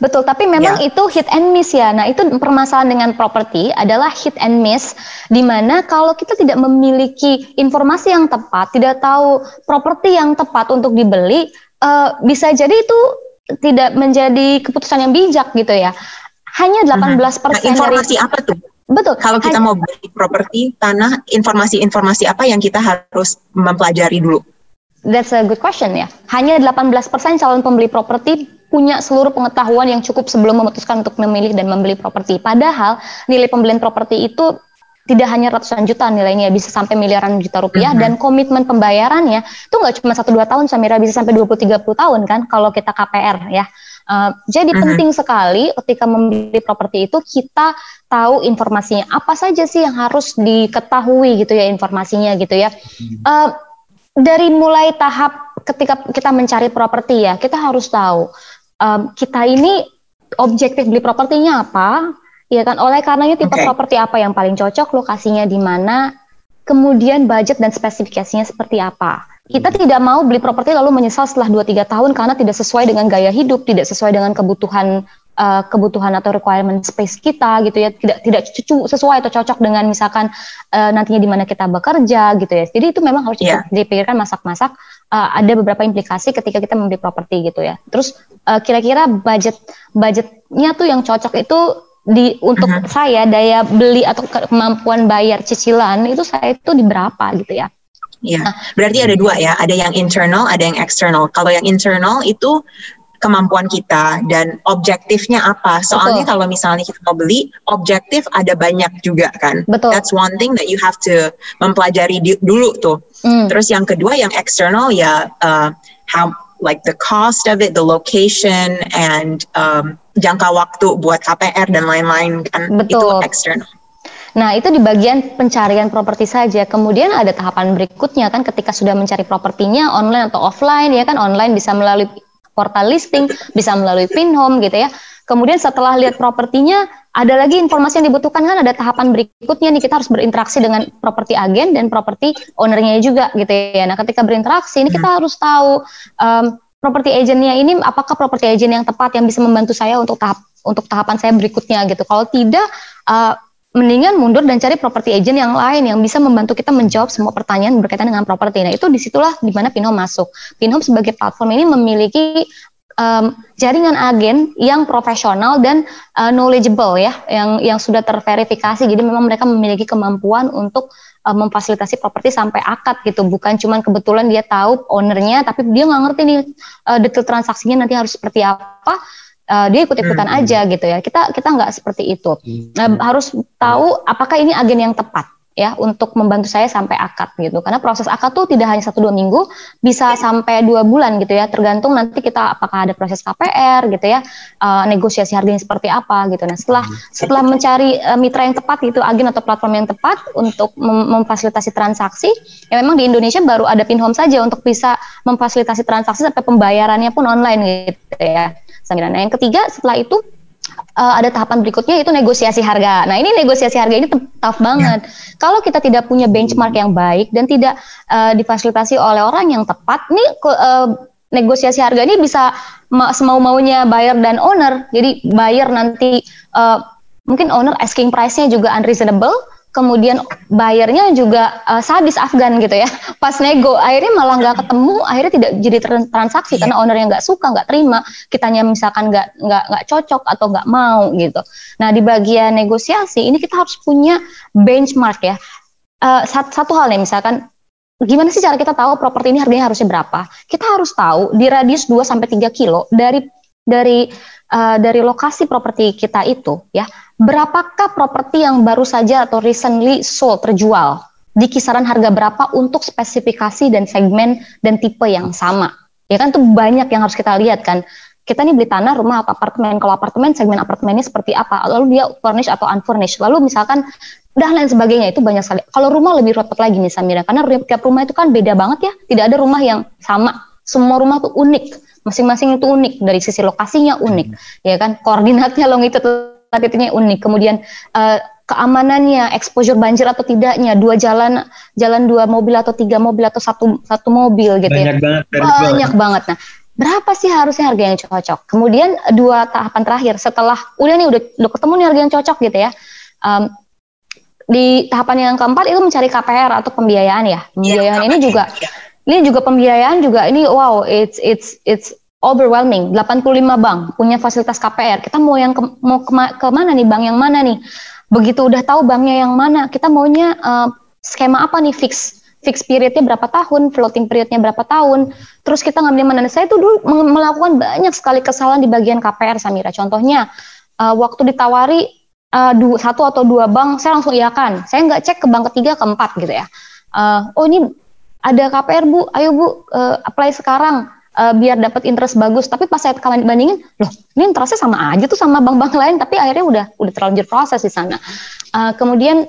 Speaker 1: Betul, tapi memang yeah. itu hit and miss ya. Nah, itu permasalahan dengan properti adalah hit and miss di mana kalau kita tidak memiliki informasi yang tepat, tidak tahu properti yang tepat untuk dibeli, uh, bisa jadi itu tidak menjadi keputusan yang bijak gitu ya. Hanya 18%
Speaker 2: persen nah, informasi dari, apa tuh?
Speaker 1: Betul.
Speaker 2: Kalau kita mau beli properti tanah, informasi-informasi apa yang kita harus mempelajari dulu?
Speaker 1: That's a good question ya. Hanya 18% calon pembeli properti punya seluruh pengetahuan yang cukup sebelum memutuskan untuk memilih dan membeli properti. Padahal nilai pembelian properti itu tidak hanya ratusan juta nilainya bisa sampai miliaran juta rupiah mm -hmm. dan komitmen pembayarannya itu nggak cuma satu dua tahun Samira bisa sampai 20 30 tahun kan kalau kita KPR ya. Uh, jadi mm -hmm. penting sekali ketika membeli properti itu kita tahu informasinya apa saja sih yang harus diketahui gitu ya informasinya gitu ya. Uh, dari mulai tahap ketika kita mencari properti ya, kita harus tahu um, kita ini objektif beli propertinya apa, ya kan? Oleh karenanya tipe okay. properti apa yang paling cocok, lokasinya di mana, kemudian budget dan spesifikasinya seperti apa. Kita tidak mau beli properti lalu menyesal setelah 2-3 tahun karena tidak sesuai dengan gaya hidup, tidak sesuai dengan kebutuhan uh, kebutuhan atau requirement space kita gitu ya tidak tidak sesuai atau cocok dengan misalkan uh, nantinya di mana kita bekerja gitu ya jadi itu memang harus yeah. dipikirkan masak-masak uh, ada beberapa implikasi ketika kita membeli properti gitu ya terus uh, kira-kira budget budgetnya tuh yang cocok itu di untuk uh -huh. saya daya beli atau kemampuan bayar cicilan itu saya itu di berapa gitu ya
Speaker 2: Iya, nah, berarti ada dua ya, ada yang internal, ada yang eksternal. Kalau yang internal itu kemampuan kita dan objektifnya apa. Soalnya Betul. kalau misalnya kita mau beli, objektif ada banyak juga kan.
Speaker 1: Betul.
Speaker 2: That's one thing that you have to mempelajari di, dulu tuh. Mm. Terus yang kedua yang eksternal ya uh, how like the cost of it, the location and um, jangka waktu buat KPR dan lain-lain kan
Speaker 1: Betul.
Speaker 2: itu eksternal.
Speaker 1: Nah, itu di bagian pencarian properti saja. Kemudian ada tahapan berikutnya kan ketika sudah mencari propertinya online atau offline ya kan online bisa melalui portal listing, bisa melalui Pinhome gitu ya. Kemudian setelah lihat propertinya, ada lagi informasi yang dibutuhkan kan ada tahapan berikutnya nih kita harus berinteraksi dengan properti agen dan properti ownernya juga gitu ya. Nah ketika berinteraksi ini kita hmm. harus tahu um, properti agentnya ini apakah properti agent yang tepat yang bisa membantu saya untuk tahap untuk tahapan saya berikutnya gitu. Kalau tidak uh, mendingan mundur dan cari properti agent yang lain yang bisa membantu kita menjawab semua pertanyaan berkaitan dengan properti. Nah, itu di situlah di mana Pinhome masuk. Pinhome sebagai platform ini memiliki um, jaringan agen yang profesional dan uh, knowledgeable ya, yang yang sudah terverifikasi. Jadi memang mereka memiliki kemampuan untuk uh, memfasilitasi properti sampai akad gitu. Bukan cuma kebetulan dia tahu ownernya, tapi dia nggak ngerti nih uh, detail transaksinya nanti harus seperti apa uh, dia ikut-ikutan hmm. aja gitu ya. Kita kita nggak seperti itu. Hmm. Nah, harus tahu apakah ini agen yang tepat ya untuk membantu saya sampai akad gitu. Karena proses akad tuh tidak hanya satu dua minggu, bisa sampai dua bulan gitu ya. Tergantung nanti kita apakah ada proses KPR gitu ya, uh, negosiasi harganya seperti apa gitu. Nah setelah hmm. setelah mencari uh, mitra yang tepat gitu, agen atau platform yang tepat untuk mem memfasilitasi transaksi, ya memang di Indonesia baru ada Pinhome saja untuk bisa memfasilitasi transaksi sampai pembayarannya pun online gitu ya. Nah, yang ketiga setelah itu uh, ada tahapan berikutnya itu negosiasi harga. Nah, ini negosiasi harga ini tough banget. Ya. Kalau kita tidak punya benchmark yang baik dan tidak uh, difasilitasi oleh orang yang tepat, nih uh, negosiasi harga ini bisa ma semau-maunya buyer dan owner. Jadi buyer nanti uh, mungkin owner asking price-nya juga unreasonable kemudian bayarnya juga uh, sadis Afgan gitu ya. Pas nego, akhirnya malah nggak ketemu, akhirnya tidak jadi transaksi karena owner yang nggak suka, nggak terima, kitanya misalkan nggak nggak nggak cocok atau nggak mau gitu. Nah di bagian negosiasi ini kita harus punya benchmark ya. Uh, satu hal nih misalkan gimana sih cara kita tahu properti ini harganya harusnya berapa? Kita harus tahu di radius 2 sampai 3 kilo dari dari uh, dari lokasi properti kita itu ya, berapakah properti yang baru saja atau recently sold terjual di kisaran harga berapa untuk spesifikasi dan segmen dan tipe yang sama. Ya kan itu banyak yang harus kita lihat kan. Kita nih beli tanah, rumah atau apartemen. Kalau apartemen segmen apartemennya seperti apa? Lalu dia furnished atau unfurnished. Lalu misalkan dan lain sebagainya itu banyak sekali. Kalau rumah lebih repot lagi nih Samira, karena tiap rumah itu kan beda banget ya. Tidak ada rumah yang sama. Semua rumah tuh unik. Masing-masing itu unik dari sisi lokasinya unik, hmm. ya kan? Koordinatnya longitudinalnya unik. Kemudian uh, keamanannya, exposure banjir atau tidaknya, dua jalan, jalan dua mobil atau tiga mobil atau satu satu mobil gitu
Speaker 3: banyak
Speaker 1: ya.
Speaker 3: Banget,
Speaker 1: banyak banget. Nah, berapa sih harusnya harga yang cocok? Kemudian dua tahapan terakhir setelah udah nih udah udah ketemu nih harga yang cocok gitu ya. Um, di tahapan yang keempat itu mencari KPR atau pembiayaan ya. Pembiayaan ya, ini juga ini juga pembiayaan juga ini wow it's it's it's overwhelming. 85 bank punya fasilitas KPR. Kita mau yang ke, mau ke, ke mana nih bank yang mana nih? Begitu udah tahu banknya yang mana, kita maunya uh, skema apa nih fix fix periodnya berapa tahun, floating periodnya berapa tahun. Terus kita ngambil mana? Saya tuh dulu melakukan banyak sekali kesalahan di bagian KPR Samira. Contohnya uh, waktu ditawari uh, satu atau dua bank, saya langsung iakan. Saya nggak cek ke bank ketiga, keempat gitu ya. Uh, oh ini ada KPR bu, ayo bu uh, apply sekarang uh, biar dapat interest bagus. Tapi pas saya bandingin, loh ini interestnya sama aja tuh sama bank-bank lain, tapi akhirnya udah udah terlanjur proses di sana. Uh, kemudian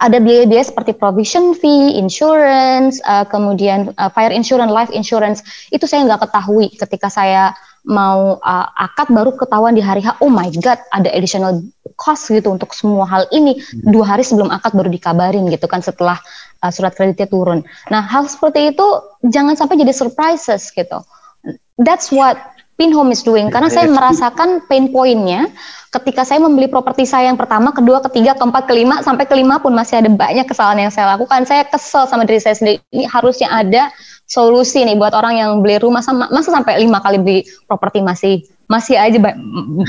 Speaker 1: ada biaya-biaya seperti provision fee, insurance, uh, kemudian uh, fire insurance, life insurance. Itu saya nggak ketahui ketika saya mau uh, akad baru ketahuan di hari H. Oh my God, ada additional cost gitu untuk semua hal ini. Hmm. Dua hari sebelum akad baru dikabarin gitu kan setelah uh, surat kreditnya turun. Nah hal seperti itu jangan sampai jadi surprises gitu. That's what Pinhome is doing karena saya merasakan pain pointnya ketika saya membeli properti saya yang pertama, kedua, ketiga, keempat, kelima sampai kelima pun masih ada banyak kesalahan yang saya lakukan. Saya kesel sama diri saya sendiri. Ini harusnya ada solusi nih buat orang yang beli rumah sama masa sampai lima kali beli properti masih masih aja ba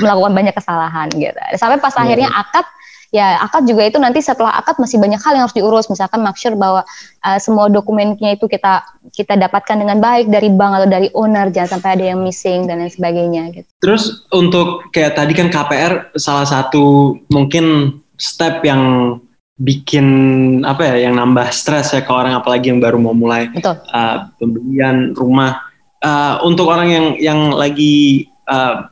Speaker 1: melakukan banyak kesalahan gitu. Sampai pas yeah. akhirnya iya. akad ya akad juga itu nanti setelah akad masih banyak hal yang harus diurus. Misalkan make sure bahwa uh, semua dokumennya itu kita kita dapatkan dengan baik dari bank atau dari owner. Jangan sampai ada yang missing dan lain sebagainya gitu.
Speaker 3: Terus untuk kayak tadi kan KPR salah satu mungkin step yang bikin apa ya yang nambah stres ya ke orang apalagi yang baru mau mulai Uh, pembelian rumah. Uh, untuk orang yang yang lagi uh,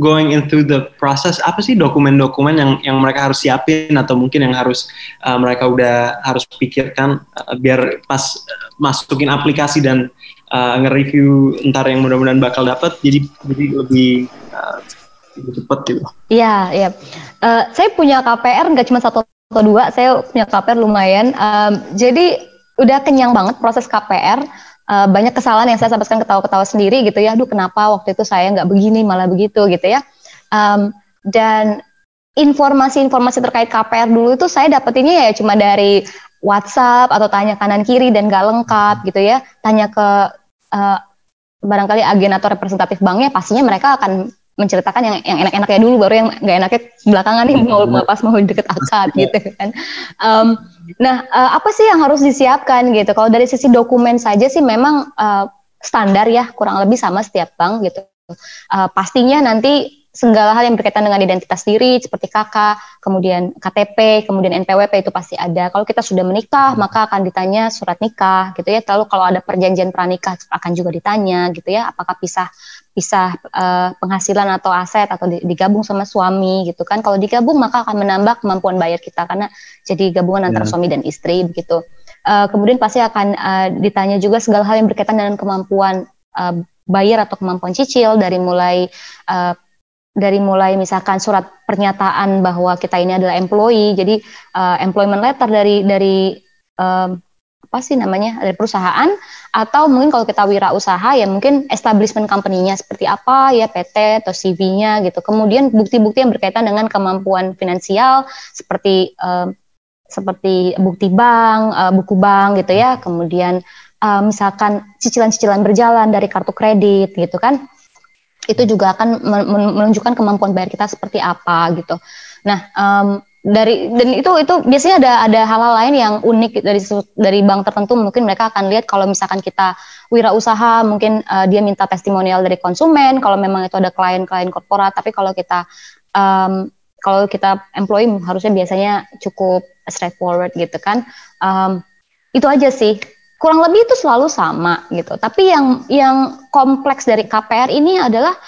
Speaker 3: going into the process apa sih dokumen-dokumen yang yang mereka harus siapin atau mungkin yang harus uh, mereka udah harus pikirkan uh, biar pas masukin aplikasi dan uh, nge-review ntar yang mudah-mudahan bakal dapat jadi jadi lebih uh, gitu.
Speaker 1: Iya, iya. Uh, saya punya KPR nggak cuma satu atau dua saya punya KPR lumayan um, jadi udah kenyang banget proses KPR uh, banyak kesalahan yang saya sampai sekarang ketawa-ketawa sendiri gitu ya. Aduh kenapa waktu itu saya nggak begini malah begitu gitu ya. Um, dan informasi-informasi terkait KPR dulu itu saya dapetinnya ya cuma dari WhatsApp atau tanya kanan kiri dan gak lengkap gitu ya. Tanya ke uh, barangkali agen atau representatif banknya pastinya mereka akan menceritakan yang yang enak-enaknya dulu baru yang nggak enaknya belakangan nih mau pas mau deket akad gitu kan. Um, nah uh, apa sih yang harus disiapkan gitu? Kalau dari sisi dokumen saja sih memang uh, standar ya kurang lebih sama setiap bank gitu. Uh, pastinya nanti segala hal yang berkaitan dengan identitas diri seperti KK, kemudian KTP, kemudian NPWP itu pasti ada. Kalau kita sudah menikah, maka akan ditanya surat nikah gitu ya. Lalu kalau ada perjanjian pranikah akan juga ditanya gitu ya, apakah pisah pisah uh, penghasilan atau aset atau digabung sama suami gitu kan. Kalau digabung maka akan menambah kemampuan bayar kita karena jadi gabungan antara yeah. suami dan istri begitu. Uh, kemudian pasti akan uh, ditanya juga segala hal yang berkaitan dengan kemampuan uh, bayar atau kemampuan cicil dari mulai uh, dari mulai misalkan surat pernyataan bahwa kita ini adalah employee, jadi uh, employment letter dari dari um, apa sih namanya dari perusahaan atau mungkin kalau kita wirausaha ya mungkin establishment company-nya seperti apa ya PT atau CV-nya gitu. Kemudian bukti-bukti yang berkaitan dengan kemampuan finansial seperti um, seperti bukti bank, uh, buku bank gitu ya, kemudian uh, misalkan cicilan-cicilan berjalan dari kartu kredit gitu kan, itu juga akan menunjukkan kemampuan bayar kita seperti apa gitu. Nah, um, dari dan itu itu biasanya ada ada hal-hal lain yang unik dari dari bank tertentu mungkin mereka akan lihat kalau misalkan kita wirausaha mungkin uh, dia minta testimonial dari konsumen kalau memang itu ada klien-klien korporat tapi kalau kita um, kalau kita employee harusnya biasanya cukup straightforward gitu kan. Um, itu aja sih. Kurang lebih itu selalu sama gitu. Tapi yang yang kompleks dari KPR ini adalah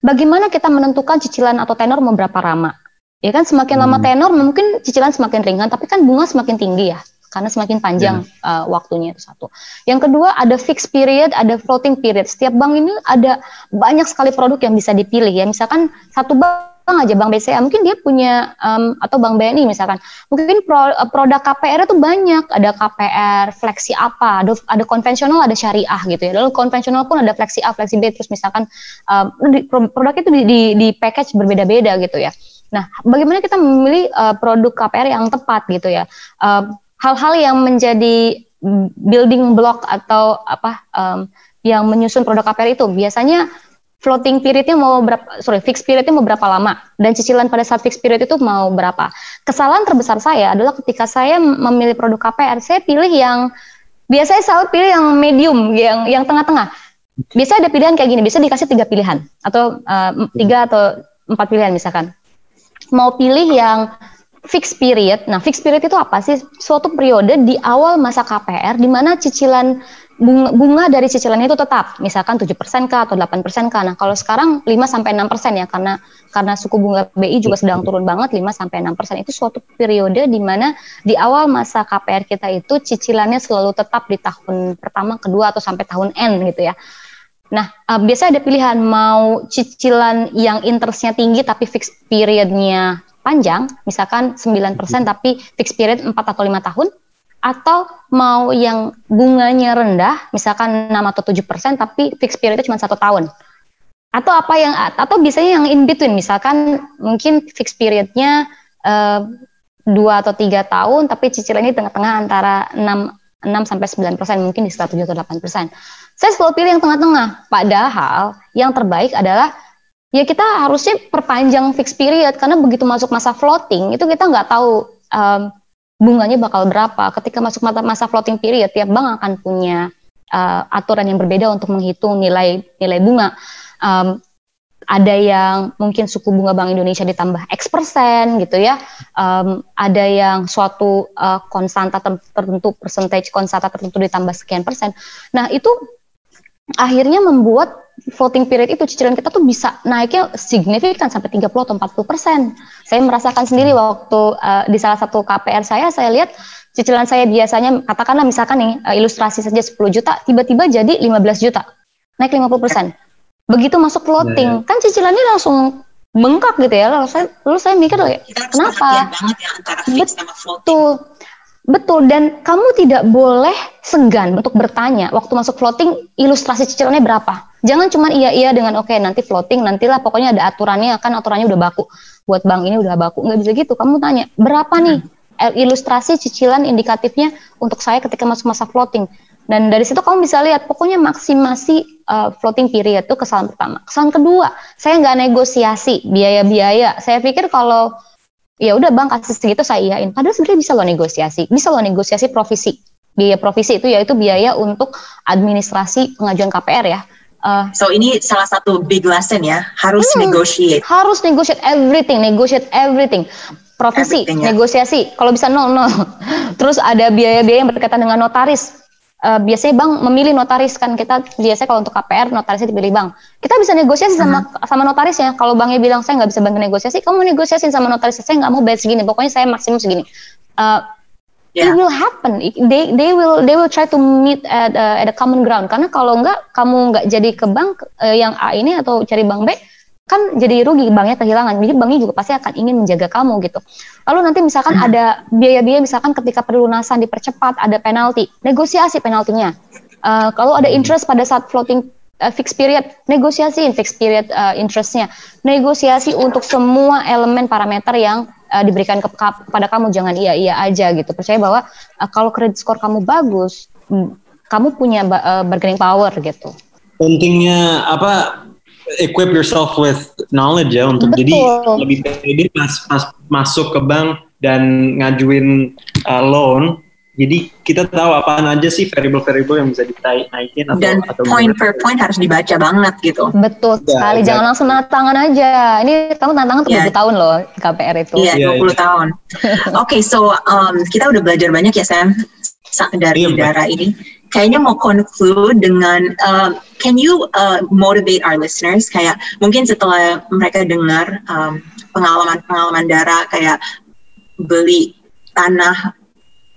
Speaker 1: bagaimana kita menentukan cicilan atau tenor mau berapa lama. Ya kan semakin hmm. lama tenor mungkin cicilan semakin ringan, tapi kan bunga semakin tinggi ya karena semakin panjang yeah. uh, waktunya itu satu. Yang kedua ada fixed period, ada floating period. Setiap bank ini ada banyak sekali produk yang bisa dipilih ya. Misalkan satu bank bank aja bank BCA mungkin dia punya um, atau bank BNI misalkan. Mungkin pro, uh, produk KPR itu banyak. Ada KPR fleksi apa ada ada konvensional ada syariah gitu ya. Lalu konvensional pun ada fleksi A fleksi B terus misalkan um, produk itu di, di, di package berbeda-beda gitu ya. Nah bagaimana kita memilih uh, produk KPR yang tepat gitu ya? Hal hal-hal yang menjadi building block atau apa um, yang menyusun produk KPR itu. Biasanya floating periodnya mau berapa, sorry, fixed periodnya mau berapa lama, dan cicilan pada saat fixed period itu mau berapa. Kesalahan terbesar saya adalah ketika saya memilih produk KPR, saya pilih yang, biasanya selalu pilih yang medium, yang yang tengah-tengah. Biasa ada pilihan kayak gini, bisa dikasih tiga pilihan, atau uh, tiga atau empat pilihan misalkan. Mau pilih yang fixed period, nah fixed period itu apa sih? Suatu periode di awal masa KPR, di mana cicilan bunga, bunga dari cicilannya itu tetap, misalkan 7% kah atau 8% kah. Nah, kalau sekarang 5 sampai 6% ya karena karena suku bunga BI juga sedang turun banget 5 sampai 6%. Itu suatu periode di mana di awal masa KPR kita itu cicilannya selalu tetap di tahun pertama, kedua atau sampai tahun N gitu ya. Nah, uh, biasanya ada pilihan mau cicilan yang interestnya tinggi tapi fixed periodnya panjang, misalkan 9% tapi fixed period 4 atau 5 tahun atau mau yang bunganya rendah, misalkan 6 atau 7 persen, tapi fixed periodnya cuma satu tahun. Atau apa yang atau biasanya yang in between, misalkan mungkin fixed periodnya uh, atau tiga tahun, tapi cicilannya tengah-tengah antara 6 6 sampai 9 persen, mungkin di sekitar 7 atau 8 persen. Saya selalu pilih yang tengah-tengah. Padahal yang terbaik adalah ya kita harusnya perpanjang fixed period karena begitu masuk masa floating itu kita nggak tahu um, bunganya bakal berapa. Ketika masuk masa, masa floating period, tiap bank akan punya uh, aturan yang berbeda untuk menghitung nilai nilai bunga. Um, ada yang mungkin suku bunga Bank Indonesia ditambah X persen gitu ya. Um, ada yang suatu uh, konstanta tertentu, percentage konstanta tertentu ditambah sekian persen. Nah itu akhirnya membuat floating period itu cicilan kita tuh bisa naiknya signifikan sampai 30 atau 40 persen. Saya merasakan sendiri waktu uh, di salah satu KPR saya, saya lihat cicilan saya biasanya katakanlah misalkan nih uh, ilustrasi saja 10 juta, tiba-tiba jadi 15 juta, naik 50 persen. Begitu masuk floating, yeah. kan cicilannya langsung bengkak gitu ya. Lalu saya, lalu saya mikir loh, kenapa? Ya Betul. Betul, dan kamu tidak boleh segan untuk bertanya waktu masuk floating ilustrasi cicilannya berapa. Jangan cuma iya-iya dengan oke okay, nanti floating, nantilah pokoknya ada aturannya kan aturannya udah baku. Buat bank ini udah baku, nggak bisa gitu. Kamu tanya, berapa nih hmm. ilustrasi cicilan indikatifnya untuk saya ketika masuk masa floating. Dan dari situ kamu bisa lihat, pokoknya maksimasi uh, floating period itu kesalahan pertama. Kesalahan kedua, saya nggak negosiasi biaya-biaya. Saya pikir kalau ya udah bang kasih segitu saya iyain. Padahal sebenarnya bisa lo negosiasi, bisa lo negosiasi provisi. Biaya provisi itu yaitu biaya untuk administrasi pengajuan KPR ya.
Speaker 2: Uh, so ini salah satu big lesson ya, harus hmm, negotiate.
Speaker 1: Harus negotiate everything, negotiate everything. Provisi, everything, ya. negosiasi. Kalau bisa nol nol. Terus ada biaya-biaya yang berkaitan dengan notaris uh, biasanya bank memilih notaris kan kita biasanya kalau untuk KPR notarisnya dipilih bank. Kita bisa negosiasi sama uh-huh. sama notarisnya. Kalau banknya bilang saya nggak bisa bantu negosiasi kamu negosiasi sama notaris saya nggak mau bayar segini pokoknya saya maksimum segini. Uh, yeah. it will happen. They they will they will try to meet at uh, at a common ground. Karena kalau nggak kamu nggak jadi ke bank uh, yang A ini atau cari bank B kan jadi rugi banknya kehilangan. Jadi banknya juga pasti akan ingin menjaga kamu gitu. Lalu nanti misalkan hmm. ada biaya-biaya misalkan ketika pelunasan dipercepat ada penalti. Negosiasi penaltinya. Uh, kalau ada hmm. interest pada saat floating uh, fixed period negosiasi fixed period uh, interestnya. Negosiasi untuk semua elemen parameter yang uh, diberikan ke, kepada kamu. Jangan iya iya aja gitu. Percaya bahwa uh, kalau kredit skor kamu bagus mm, kamu punya uh, bargaining power gitu.
Speaker 3: Pentingnya apa equip yourself with knowledge ya untuk Betul. jadi lebih pede pas pas masuk ke bank dan ngajuin uh, loan jadi kita tahu apaan aja sih variable-variable yang bisa dinaikin atau
Speaker 2: dan
Speaker 3: atau
Speaker 2: point per point harus dibaca banget gitu.
Speaker 1: Betul ya, sekali, jangan langsung tangan aja. Ini kamu tanda tangan tuh yeah. tahun loh KPR itu.
Speaker 2: Iya, yeah, 20 yeah. tahun. Oke, okay, so um, kita udah belajar banyak ya Sam dari yeah, darah ini. Kayaknya mau conclude dengan uh, can you uh, motivate our listeners? Kayak mungkin setelah mereka dengar um, pengalaman-pengalaman darah kayak beli tanah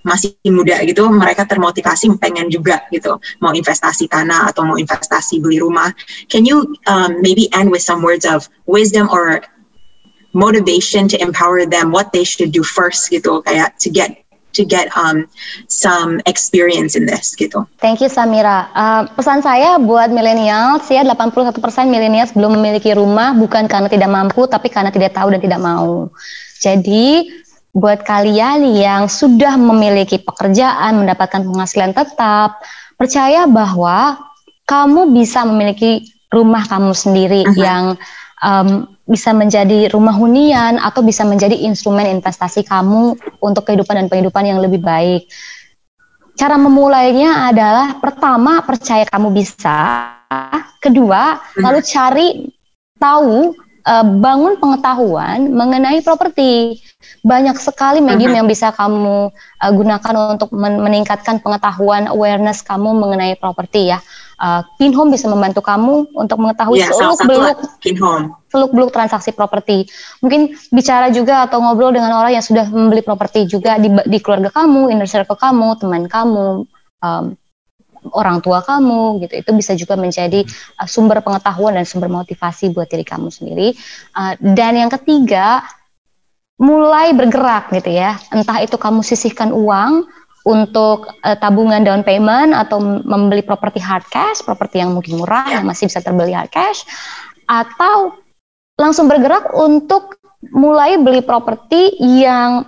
Speaker 2: masih muda gitu mereka termotivasi pengen juga gitu mau investasi tanah atau mau investasi beli rumah. Can you um, maybe end with some words of wisdom or motivation to empower them what they should do first gitu kayak to get to get um, some experience in this gitu.
Speaker 1: Thank you Samira. Uh, pesan saya buat milenial, ya 81% milenial belum memiliki rumah bukan karena tidak mampu tapi karena tidak tahu dan tidak mau. Jadi buat kalian yang sudah memiliki pekerjaan, mendapatkan penghasilan tetap, percaya bahwa kamu bisa memiliki rumah kamu sendiri uh -huh. yang um, bisa menjadi rumah hunian atau bisa menjadi instrumen investasi kamu untuk kehidupan dan kehidupan yang lebih baik. Cara memulainya adalah pertama percaya kamu bisa, kedua lalu cari tahu uh, bangun pengetahuan mengenai properti. Banyak sekali medium yang bisa kamu uh, gunakan untuk men meningkatkan pengetahuan awareness kamu mengenai properti ya. Uh, Pinhome bisa membantu kamu untuk mengetahui
Speaker 2: ya,
Speaker 1: seluk beluk seluk beluk transaksi properti. Mungkin bicara juga atau ngobrol dengan orang yang sudah membeli properti juga di, di keluarga kamu, inner circle kamu, teman kamu, um, orang tua kamu gitu. Itu bisa juga menjadi uh, sumber pengetahuan dan sumber motivasi buat diri kamu sendiri. Uh, dan yang ketiga mulai bergerak gitu ya. Entah itu kamu sisihkan uang untuk uh, tabungan down payment atau membeli properti hard cash properti yang mungkin murah yang masih bisa terbeli hard cash atau langsung bergerak untuk mulai beli properti yang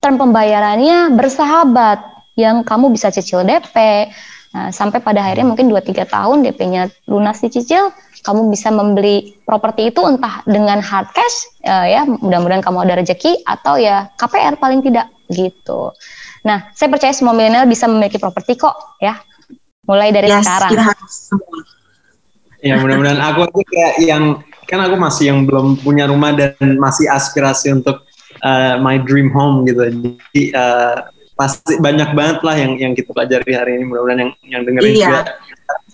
Speaker 1: term pembayarannya bersahabat yang kamu bisa cicil DP Nah, sampai pada akhirnya mungkin 2-3 tahun DP-nya lunas dicicil, kamu bisa membeli properti itu entah dengan hard cash, uh, ya mudah-mudahan kamu ada rezeki, atau ya KPR paling tidak gitu. Nah, saya percaya semua milenial bisa memiliki properti kok ya, mulai dari yes, sekarang.
Speaker 3: Ya mudah-mudahan aku aja kayak yang kan aku masih yang belum punya rumah dan masih aspirasi untuk uh, my dream home gitu. Jadi uh, pasti banyak banget lah yang yang kita pelajari hari ini mudah-mudahan yang yang dengerin iya. juga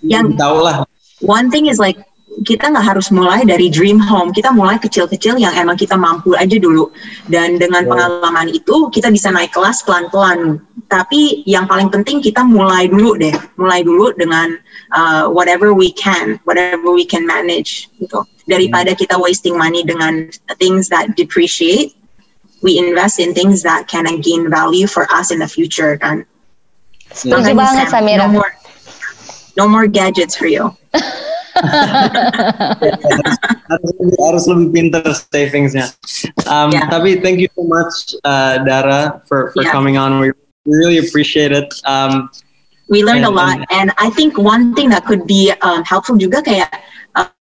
Speaker 2: yang tahu lah one thing is like kita nggak harus mulai dari dream home. Kita mulai kecil-kecil yang emang kita mampu aja dulu. Dan dengan pengalaman itu kita bisa naik kelas pelan-pelan. Tapi yang paling penting kita mulai dulu deh. Mulai dulu dengan uh, whatever we can whatever we can manage gitu. Daripada kita wasting money dengan things that depreciate we invest in things that can gain value for us in the future kan.
Speaker 1: Setuju banget Samira.
Speaker 2: No more, no more gadgets for you.
Speaker 3: harus, harus lebih pinter savingsnya. Um, yeah. Tapi thank you so much, uh, Dara, for, for yeah. coming on. We really appreciate it. Um,
Speaker 2: we learned and, a lot, and, and, I think one thing that could be um, helpful juga kayak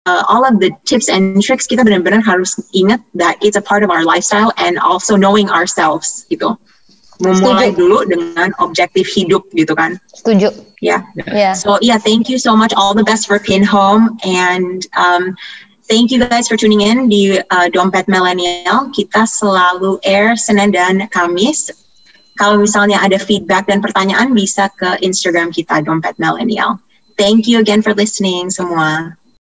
Speaker 2: uh, all of the tips and tricks kita benar-benar harus ingat that it's a part of our lifestyle and also knowing ourselves gitu. Memulai Setuju. dulu dengan objektif hidup gitu kan.
Speaker 1: Setuju.
Speaker 2: Yeah. yeah. So yeah, thank you so much. All the best for Pin Home and um, thank you guys for tuning in di uh, Dompet Millennial. Kita selalu air Senin dan Kamis. Kalau misalnya ada feedback dan pertanyaan bisa ke Instagram kita Dompet Millennial. Thank you again for listening semua.